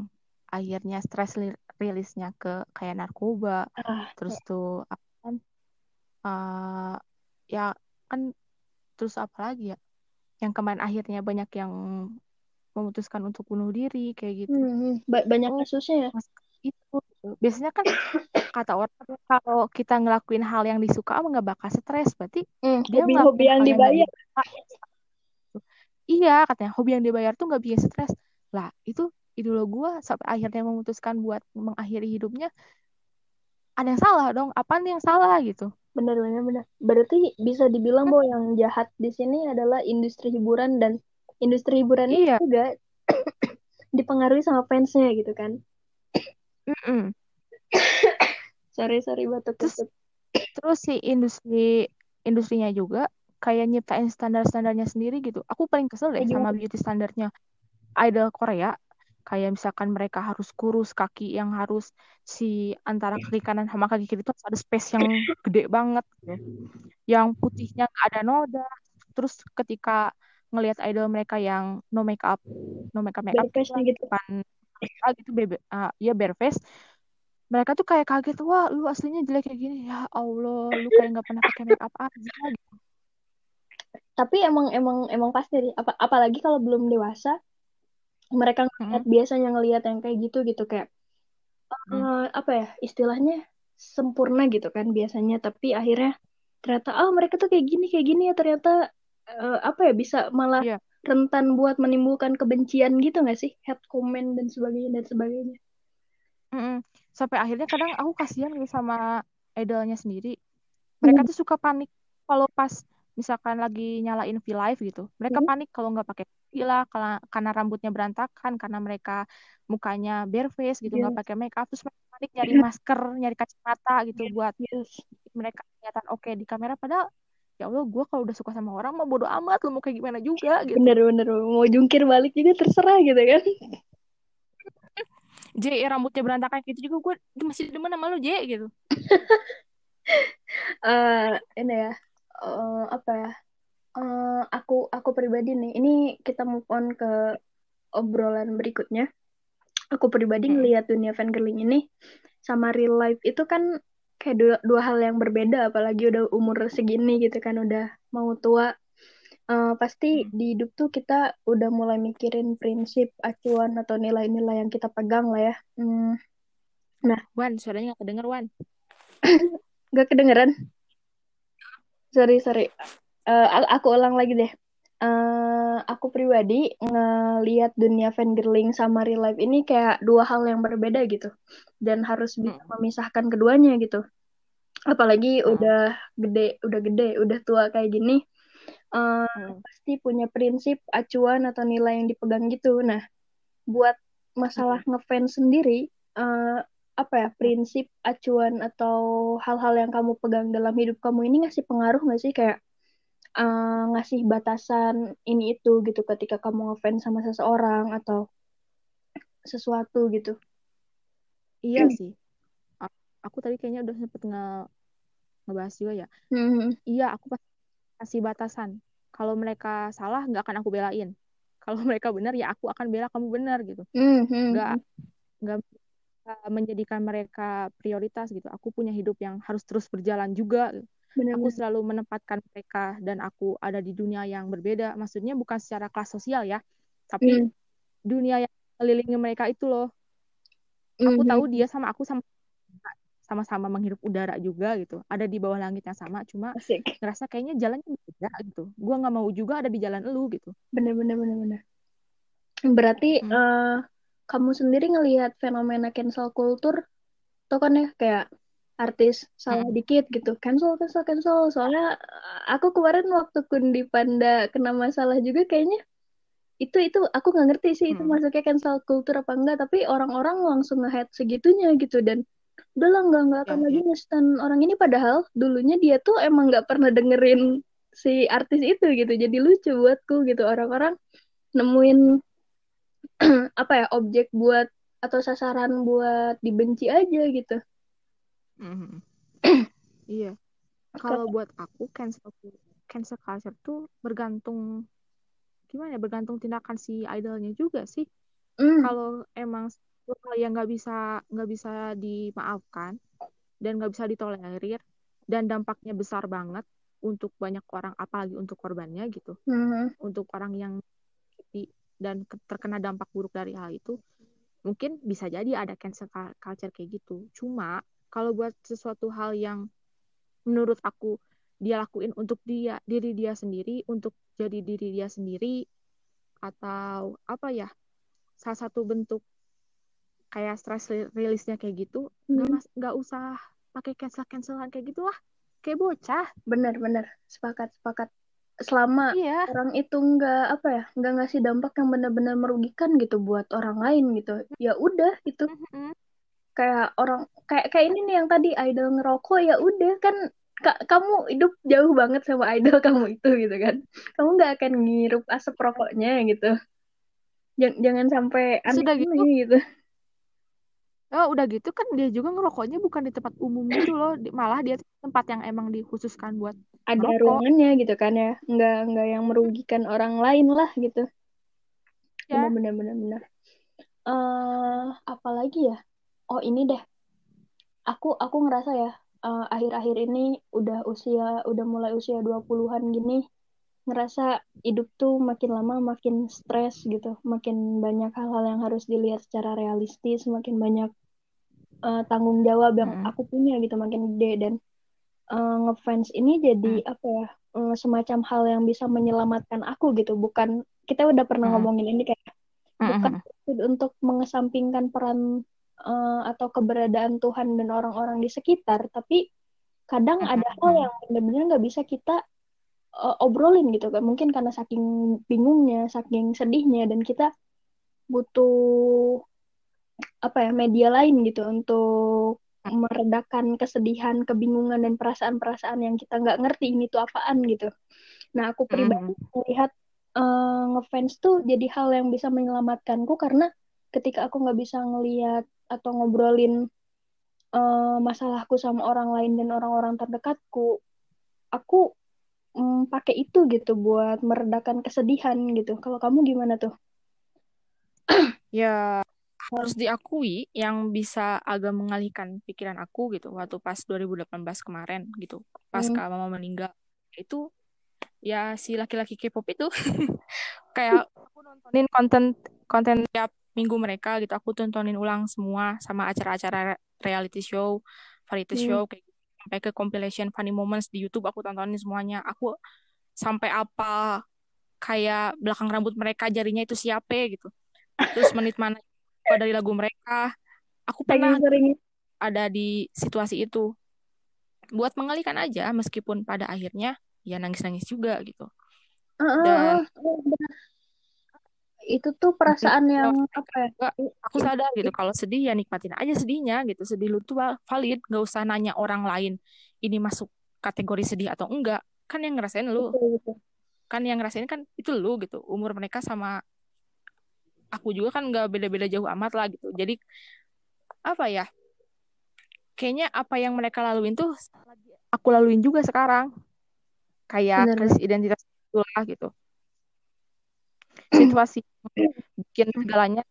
Speaker 2: akhirnya stress li- rilisnya ke kayak narkoba
Speaker 1: ah
Speaker 2: terus tuh apa kan eh, ya kan terus apa lagi ya yang kemarin akhirnya banyak yang memutuskan untuk bunuh diri kayak gitu.
Speaker 1: Hmm, ba- banyak
Speaker 2: Oh,
Speaker 1: kasusnya ya.
Speaker 2: itu. Biasanya kan kata orang kalau kita ngelakuin hal yang disuka nggak bakal stres. Berarti
Speaker 1: Hmm,
Speaker 2: dia
Speaker 1: hobi-hobi
Speaker 2: ngelakuin
Speaker 1: yang dibayar.
Speaker 2: iya katanya hobi yang dibayar tuh nggak bikin stres. Lah itu idola gue sampai akhirnya memutuskan buat mengakhiri hidupnya. Ada yang salah dong? Apa nih yang salah gitu
Speaker 1: Benar, benar, benar. Berarti bisa dibilang bahwa yang jahat di sini adalah industri hiburan dan industri hiburan
Speaker 2: iya
Speaker 1: juga dipengaruhi sama fansnya gitu kan.
Speaker 2: Mm-mm.
Speaker 1: Sorry, sorry batuk
Speaker 2: terus
Speaker 1: batuk.
Speaker 2: terus si industri industrinya juga kayak nyiptain standar-standarnya sendiri gitu aku paling kesel deh sama beauty standarnya idol Korea kayak misalkan mereka harus kurus kaki yang harus si antara kaki kanan sama kaki kiri itu harus ada space yang gede banget gitu. Yang putihnya nggak ada noda. Terus ketika ngelihat idol mereka yang no make up no make up make up
Speaker 1: gitu.
Speaker 2: ah, gitu bebe ah, ya bare face. Mereka tuh kayak kaget wah lu aslinya jelek kayak gini. Ya Allah lu kayak nggak pernah pakai make up aja. Gitu
Speaker 1: Tapi emang emang emang pasti. Apa, apalagi kalau belum dewasa, mereka ngeliat
Speaker 2: Mm-mm.
Speaker 1: biasanya ngelihat yang kayak gitu gitu kayak
Speaker 2: Mm.
Speaker 1: eh, apa ya istilahnya sempurna gitu kan biasanya. Tapi akhirnya ternyata oh mereka tuh kayak gini kayak gini ya ternyata eh, apa ya bisa malah
Speaker 2: Iya.
Speaker 1: rentan buat menimbulkan kebencian gitu nggak sih head comment dan sebagainya dan sebagainya.
Speaker 2: Mm-mm. Sampai akhirnya kadang aku kasihan gitu sama idolnya sendiri. Mereka tuh suka panik kalau pas misalkan lagi nyalain V-Live gitu. Mereka
Speaker 1: Hmm.
Speaker 2: panik kalau nggak pakai lah, karena, karena rambutnya berantakan, karena mereka mukanya bare face gitu, nggak
Speaker 1: Yes,
Speaker 2: pakai make up. Terus mereka panik nyari masker, nyari kacamata gitu buat
Speaker 1: yes.
Speaker 2: mereka kelihatan oke di kamera. Padahal ya Allah, gue kalau udah suka sama orang mah bodo amat, lu mau kayak gimana juga gitu.
Speaker 1: Bener-bener mau jungkir balik juga terserah gitu kan.
Speaker 2: J rambutnya berantakan gitu juga gue masih demen sama lu J gitu.
Speaker 1: eh ini ya eh, apa ya Eh, aku aku pribadi nih ini kita move on ke obrolan berikutnya aku pribadi
Speaker 2: Mm-mm.
Speaker 1: ngelihat dunia fangirling ini sama real life itu kan kayak dua, dua hal yang berbeda apalagi udah umur segini gitu kan udah mau tua Eh, pasti
Speaker 2: Mm.
Speaker 1: di hidup tuh kita udah mulai mikirin prinsip acuan atau nilai-nilai yang kita pegang lah ya Hmm, nah
Speaker 2: Wan, suaranya gak kedenger Wan.
Speaker 1: gak kedengeran sorry sorry Eh, a- aku ulang lagi deh. Eh, aku pribadi ngelihat dunia fangirling sama real life ini kayak dua hal yang berbeda gitu. Dan harus bisa
Speaker 2: Mm.
Speaker 1: memisahkan keduanya gitu. Apalagi
Speaker 2: Mm.
Speaker 1: udah gede, udah gede, udah tua kayak gini. eh,
Speaker 2: Mm.
Speaker 1: pasti punya prinsip, acuan atau nilai yang dipegang gitu. Nah, buat masalah ngefans sendiri, eh, apa ya prinsip, acuan atau hal-hal yang kamu pegang dalam hidup kamu ini ngasih pengaruh nggak sih kayak eh, ngasih batasan ini itu gitu ketika kamu ngefans sama seseorang atau sesuatu gitu.
Speaker 2: Iya sih. A- Aku tadi kayaknya udah sempet nge ngebahas juga ya.
Speaker 1: Hmm,
Speaker 2: Iya, aku pasti kasih batasan. Kalau mereka salah, nggak akan aku belain. Kalau mereka benar, ya aku akan bela kamu benar gitu.
Speaker 1: hmm, hmm,
Speaker 2: Nggak
Speaker 1: hmm.
Speaker 2: nggak bisa menjadikan mereka prioritas gitu. Aku punya hidup yang harus terus berjalan juga. Aku
Speaker 1: Benar-benar.
Speaker 2: selalu menempatkan mereka dan aku ada di dunia yang berbeda. Maksudnya bukan secara kelas sosial ya, tapi
Speaker 1: Hmm,
Speaker 2: dunia yang mengelilingi mereka itu loh.
Speaker 1: hmm,
Speaker 2: Aku
Speaker 1: hmm.
Speaker 2: tahu dia sama aku sama sama-sama menghirup udara juga gitu. Ada di bawah langit yang sama, cuma
Speaker 1: Asik.
Speaker 2: ngerasa kayaknya jalannya beda gitu. Gua nggak mau juga ada di jalan elu gitu.
Speaker 1: Benar-benar benar-benar. Berarti
Speaker 2: Hmm.
Speaker 1: eh, kamu sendiri ngelihat fenomena cancel culture tuh kan ya kayak artis salah
Speaker 2: Hmm.
Speaker 1: dikit gitu cancel cancel cancel soalnya eh, aku kemarin waktu Kundi Panda kena masalah juga kayaknya itu itu aku nggak ngerti sih itu
Speaker 2: Hmm.
Speaker 1: masuknya cancel culture apa enggak tapi orang-orang langsung nge-head segitunya gitu dan udah lah nggak nggak akan
Speaker 2: Ya,
Speaker 1: lagi
Speaker 2: ya.
Speaker 1: nge-stan orang ini padahal dulunya dia tuh emang nggak pernah dengerin si artis itu gitu jadi lucu buatku gitu orang-orang nemuin apa ya objek buat atau sasaran buat dibenci aja gitu
Speaker 2: Mhm. Iya. Kalau buat aku cancel cancel culture tuh bergantung gimana ya bergantung tindakan si idolnya juga sih.
Speaker 1: Hmm,
Speaker 2: Kalau emang yang nggak bisa nggak bisa dimaafkan dan nggak bisa ditolerir dan dampaknya besar banget untuk banyak orang apalagi untuk korbannya gitu
Speaker 1: hmm.
Speaker 2: untuk orang yang dan terkena dampak buruk dari hal itu mungkin bisa jadi ada cancel culture kayak gitu. Cuma kalau buat sesuatu hal yang menurut aku dia lakuin untuk dia diri dia sendiri untuk jadi diri dia sendiri atau apa ya salah satu bentuk kayak stress rilisnya kayak gitu nggak hmm. nggak usah pakai cancel cancelan kayak gitu lah kayak bocah.
Speaker 1: Bener-bener sepakat sepakat selama iya. orang itu nggak apa ya nggak ngasih dampak yang benar-benar merugikan gitu buat orang lain gitu. Ya udah gitu. Mm-hmm. kayak orang kayak kayak ini nih yang tadi idol ngerokok ya udah kan ka, kamu hidup jauh banget sama idol kamu itu gitu kan. Kamu nggak akan ngirup asap rokoknya gitu. Jangan jangan sampai
Speaker 2: aneh gitu, gitu. Oh, udah gitu kan dia juga ngerokoknya bukan di tempat umum gitu loh, malah dia tempat yang emang dikhususkan buat
Speaker 1: ada ruangannya gitu kan ya, nggak nggak yang merugikan orang lain lah gitu. Ya. Benar benar benar. Uh, apalagi ya? Oh ini deh, aku aku ngerasa ya uh, akhir-akhir ini udah usia udah mulai usia 20-an gini ngerasa hidup tuh makin lama makin stres gitu, makin banyak hal-hal yang harus dilihat secara realistis, makin banyak uh, tanggung jawab yang hmm. aku punya gitu makin gede dan uh, ngefans ini jadi hmm. apa ya uh, semacam hal yang bisa menyelamatkan aku gitu bukan kita udah pernah hmm. ngomongin ini kayak hmm. bukan untuk mengesampingkan peran uh, atau keberadaan Tuhan dan orang-orang di sekitar tapi kadang hmm. ada hal yang benar-benar nggak bisa kita uh, obrolin gitu kan mungkin karena saking bingungnya saking sedihnya dan kita butuh apa ya media lain gitu untuk meredakan kesedihan, kebingungan dan perasaan-perasaan yang kita nggak ngerti ini tuh apaan gitu. Nah aku pribadi mm. melihat uh, ngefans tuh jadi hal yang bisa menyelamatkanku karena ketika aku nggak bisa ngeliat atau ngobrolin uh, masalahku sama orang lain dan orang-orang terdekatku, aku um, pakai itu gitu buat meredakan kesedihan gitu. Kalau kamu gimana tuh?
Speaker 2: ya harus diakui yang bisa agak mengalihkan pikiran aku gitu waktu pas 2018 kemarin gitu pas hmm. Kak Mama meninggal itu ya si laki-laki K-pop itu kayak aku nontonin konten konten tiap minggu mereka gitu aku tontonin ulang semua sama acara-acara reality show variety hmm. show kayak gitu. sampai ke compilation funny moments di YouTube aku tontonin semuanya aku sampai apa kayak belakang rambut mereka jarinya itu siapa gitu terus menit mana dari lagu mereka. Aku pernah sering, ada di situasi itu. Buat mengalihkan aja meskipun pada akhirnya ya nangis-nangis juga gitu.
Speaker 1: Dan itu tuh perasaan yang apa ya?
Speaker 2: aku sadar gitu kalau sedih ya nikmatin aja sedihnya gitu. Sedih lu tuh valid nggak usah nanya orang lain ini masuk kategori sedih atau enggak. Kan yang ngerasain lu. Betul, betul. kan yang ngerasain kan itu lu gitu umur mereka sama aku juga kan nggak beda-beda jauh amat lah gitu. Jadi apa ya? Kayaknya apa yang mereka laluin tuh aku laluin juga sekarang. Kayak krisis identitas itulah gitu. Situasi bikin segalanya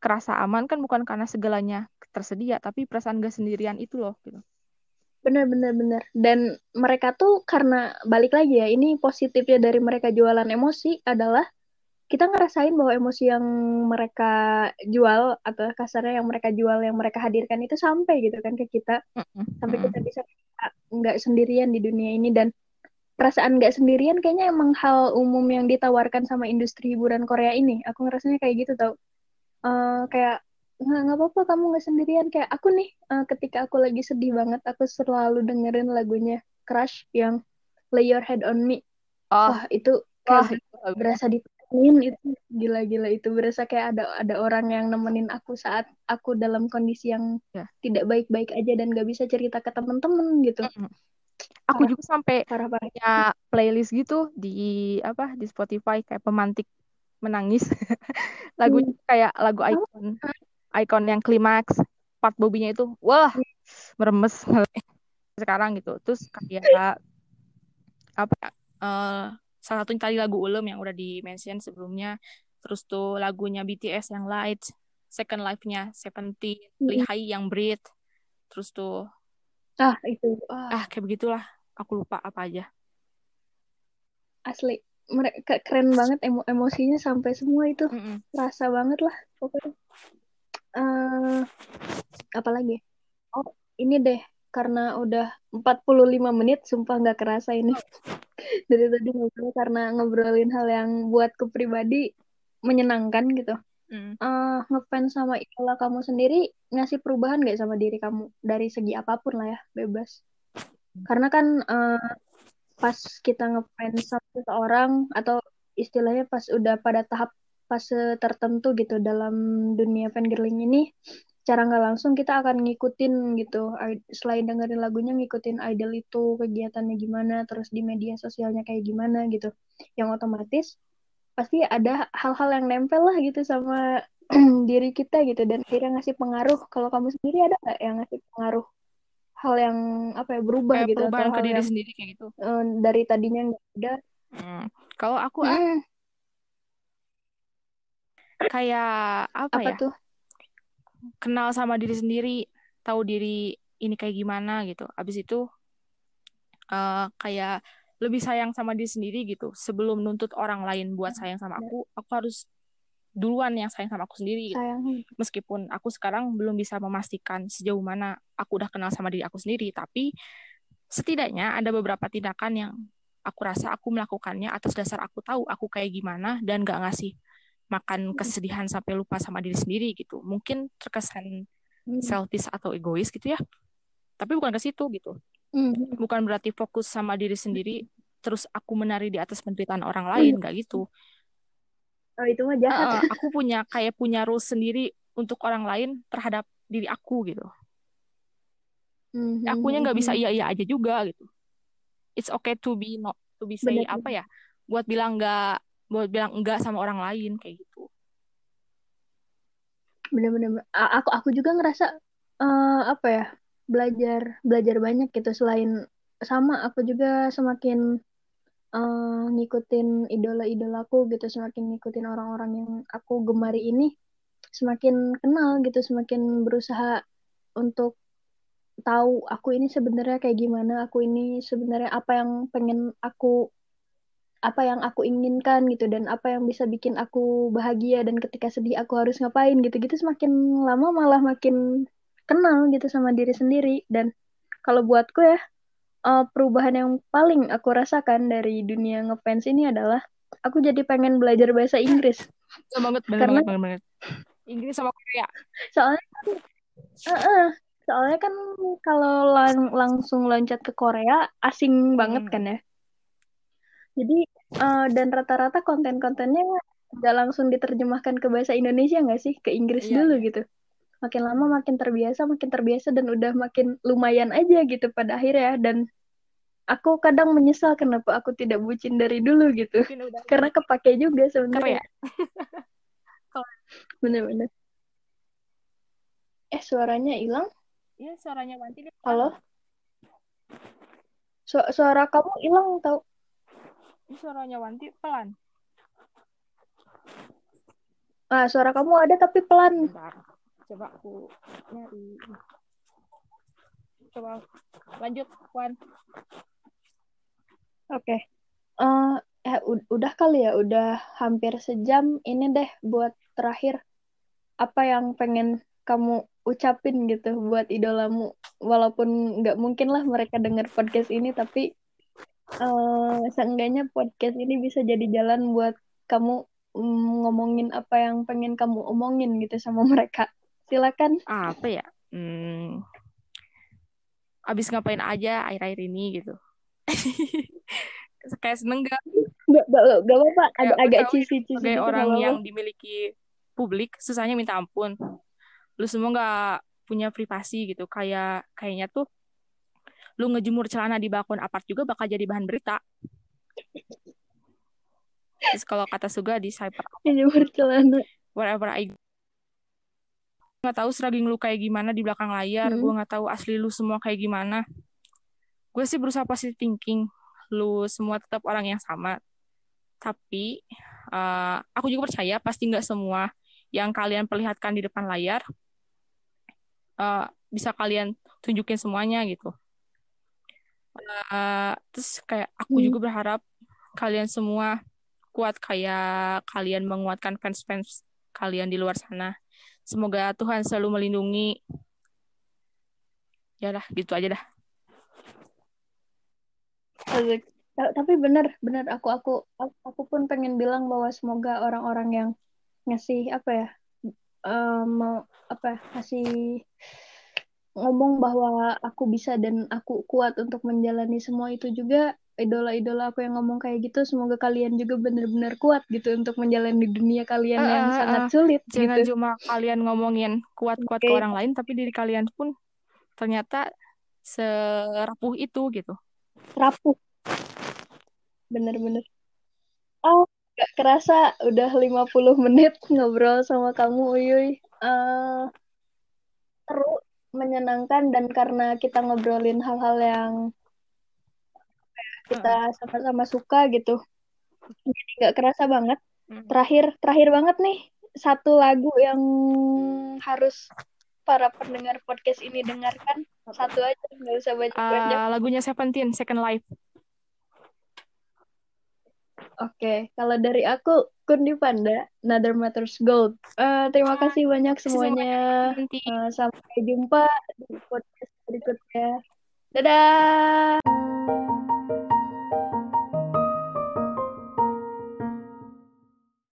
Speaker 2: kerasa aman kan bukan karena segalanya tersedia tapi perasaan gak sendirian itu loh gitu.
Speaker 1: Bener bener bener dan mereka tuh karena balik lagi ya ini positifnya dari mereka jualan emosi adalah kita ngerasain bahwa emosi yang mereka jual atau kasarnya yang mereka jual yang mereka hadirkan itu sampai gitu kan ke kita. Sampai kita bisa nggak sendirian di dunia ini dan perasaan nggak sendirian kayaknya emang hal umum yang ditawarkan sama industri hiburan Korea ini. Aku ngerasanya kayak gitu tau. Uh, kayak nggak apa-apa kamu nggak sendirian. Kayak aku nih uh, ketika aku lagi sedih banget aku selalu dengerin lagunya Crush yang Lay Your Head on Me. Oh. wah itu kayak oh, berasa di nemenin itu gila-gila itu berasa kayak ada ada orang yang nemenin aku saat aku dalam kondisi yang ya. tidak baik-baik aja dan gak bisa cerita ke temen-temen gitu. Mm -hmm.
Speaker 2: Aku juga sampai parah, parah. punya playlist gitu di apa di Spotify kayak pemantik menangis. Lagunya hmm. kayak lagu icon icon yang klimaks part bobinya itu wah meremes sekarang gitu. Terus kayak apa uh, salah satunya tadi lagu Ulem yang udah di mention sebelumnya. Terus tuh lagunya BTS yang Light Second Life-nya Seventeen mm. Lihai yang Breathe. Terus tuh
Speaker 1: ah itu. Ah,
Speaker 2: ah kayak begitulah. Aku lupa apa aja.
Speaker 1: Asli. Mereka keren banget emo emosinya sampai semua itu.
Speaker 2: Mm -mm.
Speaker 1: rasa banget lah pokoknya. Uh, apalagi oh ini deh. Karena udah 45 menit sumpah nggak kerasa ini dari tadi ngobrol karena ngobrolin hal yang buatku pribadi menyenangkan gitu.
Speaker 2: Mm.
Speaker 1: uh, ngefans sama idola kamu sendiri ngasih perubahan gak sama diri kamu? Dari segi apa pun lah ya bebas. Karena kan uh, pas kita ngefans sama seseorang atau istilahnya pas udah pada tahap fase tertentu gitu dalam dunia fangirling ini cara nggak langsung kita akan ngikutin gitu. Selain dengerin lagunya ngikutin idol itu kegiatannya gimana terus di media sosialnya kayak gimana gitu. Yang otomatis pasti ada hal-hal yang nempel lah gitu sama diri kita gitu. Dan akhirnya ngasih pengaruh. Kalau kamu sendiri ada nggak yang ngasih pengaruh hal yang apa ya berubah
Speaker 2: Kayak
Speaker 1: gitu?
Speaker 2: Perubahan
Speaker 1: atau
Speaker 2: ke diri
Speaker 1: yang
Speaker 2: sendiri kayak gitu.
Speaker 1: eh, dari tadinya nggak ada?
Speaker 2: Mm. Kalau aku ah,
Speaker 1: Hmm,
Speaker 2: kayak apa
Speaker 1: apa
Speaker 2: ya?
Speaker 1: tuh
Speaker 2: Kenal sama diri sendiri, tahu diri ini kayak gimana gitu. Abis itu eh, kayak lebih sayang sama diri sendiri gitu. Sebelum nuntut orang lain buat sayang sama aku, aku harus duluan yang sayang sama aku sendiri gitu. Meskipun aku sekarang belum bisa memastikan sejauh mana aku udah kenal sama diri aku sendiri, tapi setidaknya ada beberapa tindakan yang aku rasa aku melakukannya atas dasar aku tahu aku kayak gimana dan gak ngasih makan kesedihan sampai lupa sama diri sendiri gitu. Mungkin terkesan
Speaker 1: Hmm,
Speaker 2: selfish atau egois gitu ya. Tapi bukan ke situ gitu.
Speaker 1: hmm,
Speaker 2: Bukan berarti fokus sama diri sendiri terus aku menari di atas penderitaan orang lain, gak gitu.
Speaker 1: oh itu mah jahat
Speaker 2: Heeh, aku punya kayak punya rules sendiri untuk orang lain terhadap diri aku gitu.
Speaker 1: Hmm, hmm,
Speaker 2: Akunya
Speaker 1: hmm,
Speaker 2: nggak bisa
Speaker 1: hmm.
Speaker 2: iya iya aja juga gitu. It's okay to be not to be say
Speaker 1: bener
Speaker 2: apa ya? Buat bilang nggak buat bilang enggak sama orang lain kayak gitu.
Speaker 1: bener-bener aku aku juga ngerasa eh, apa ya belajar belajar banyak gitu selain sama aku juga semakin eh, ngikutin idola-idolaku gitu semakin ngikutin orang-orang yang aku gemari ini semakin kenal gitu semakin berusaha untuk tahu aku ini sebenarnya kayak gimana aku ini sebenarnya apa yang pengen aku apa yang aku inginkan gitu dan apa yang bisa bikin aku bahagia dan ketika sedih aku harus ngapain gitu-gitu semakin lama malah makin kenal gitu sama diri sendiri dan kalau buatku ya eh, perubahan yang paling aku rasakan dari dunia ngefans ini adalah aku jadi pengen belajar bahasa Inggris
Speaker 2: banget, bener
Speaker 1: karena
Speaker 2: banget, banget. Inggris sama Korea.
Speaker 1: soalnya eh, eh, soalnya kan kalau lang- langsung loncat ke Korea asing banget
Speaker 2: Hmm.
Speaker 1: kan ya jadi eh, dan rata-rata konten-kontennya nggak langsung diterjemahkan ke bahasa Indonesia nggak sih? Ke Inggris
Speaker 2: Iya,
Speaker 1: dulu
Speaker 2: iya.
Speaker 1: gitu. Makin lama makin terbiasa makin terbiasa dan udah makin lumayan aja gitu pada akhirnya. Dan aku kadang menyesal kenapa aku tidak bucin dari dulu gitu.
Speaker 2: Udah
Speaker 1: karena kepake juga sebenarnya. bener-bener eh suaranya hilang?
Speaker 2: Iya, suaranya dia
Speaker 1: halo? Su- suara kamu hilang tau
Speaker 2: suaranya Wanti pelan.
Speaker 1: ah suara kamu ada tapi pelan
Speaker 2: Bentar. Coba aku nyari. Coba lanjut, Wan.
Speaker 1: Oke. Eh, eh, ud- udah kali ya, udah hampir sejam. Ini deh buat terakhir. Apa yang pengen kamu ucapin gitu buat idolamu? Walaupun nggak mungkin lah mereka dengar podcast ini, tapi eh seenggaknya podcast ini bisa jadi jalan buat kamu mm, ngomongin apa yang pengen kamu omongin gitu sama mereka. Silakan.
Speaker 2: Apa ya? Hmm, abis ngapain aja akhir-akhir ini gitu. Kayak seneng gak?
Speaker 1: Gak, gak, gak apa-apa. Agak
Speaker 2: ya,
Speaker 1: cici-cici
Speaker 2: sebagai
Speaker 1: gitu,
Speaker 2: orang
Speaker 1: gak apa-apa.
Speaker 2: yang dimiliki publik, susahnya minta ampun. Lu semua nggak punya privasi gitu. Kayak kayaknya tuh lu ngejemur celana di balkon apart juga bakal jadi bahan berita. Terus kalau kata Suga di cyber
Speaker 1: Ini bercelana.
Speaker 2: wherever I nggak tahu struggling lu kayak gimana di belakang layar,
Speaker 1: Hmm.
Speaker 2: gue nggak tahu asli lu semua kayak gimana. Gue sih berusaha positive thinking, lu semua tetap orang yang sama. Tapi eh, aku juga percaya pasti nggak semua yang kalian perlihatkan di depan layar eh, bisa kalian tunjukin semuanya gitu. Terus kayak aku
Speaker 1: Hmm.
Speaker 2: juga berharap kalian semua kuat kayak kalian menguatkan fans-fans kalian di luar sana. Semoga Tuhan selalu melindungi. Ya lah, gitu aja dah.
Speaker 1: Tapi benar, benar aku aku aku pun pengen bilang bahwa semoga orang-orang yang ngasih apa ya um, mau apa ngasih ngomong bahwa aku bisa dan aku kuat untuk menjalani semua itu juga idola-idola aku yang ngomong kayak gitu semoga kalian juga benar-benar kuat gitu untuk menjalani dunia kalian uh, yang uh, sangat sulit
Speaker 2: jangan
Speaker 1: gitu.
Speaker 2: cuma kalian ngomongin kuat-kuat okay. ke orang lain tapi diri kalian pun ternyata serapuh itu gitu.
Speaker 1: Rapuh. Bener-bener oh gak kerasa udah 50 menit ngobrol sama kamu Uyuy. Uh, seru menyenangkan dan karena kita ngobrolin hal-hal yang kita sama-sama suka gitu jadi nggak kerasa banget. Terakhir terakhir banget nih satu lagu yang harus para pendengar podcast ini dengarkan. Satu aja nggak usah banyak banyak.
Speaker 2: uh, lagunya Seventeen Second Life
Speaker 1: Oke, okay. kalau dari aku Kundi Panda, Another Matters Gold. Uh, terima kasih banyak semuanya. Uh, sampai jumpa di podcast berikutnya. Dadah.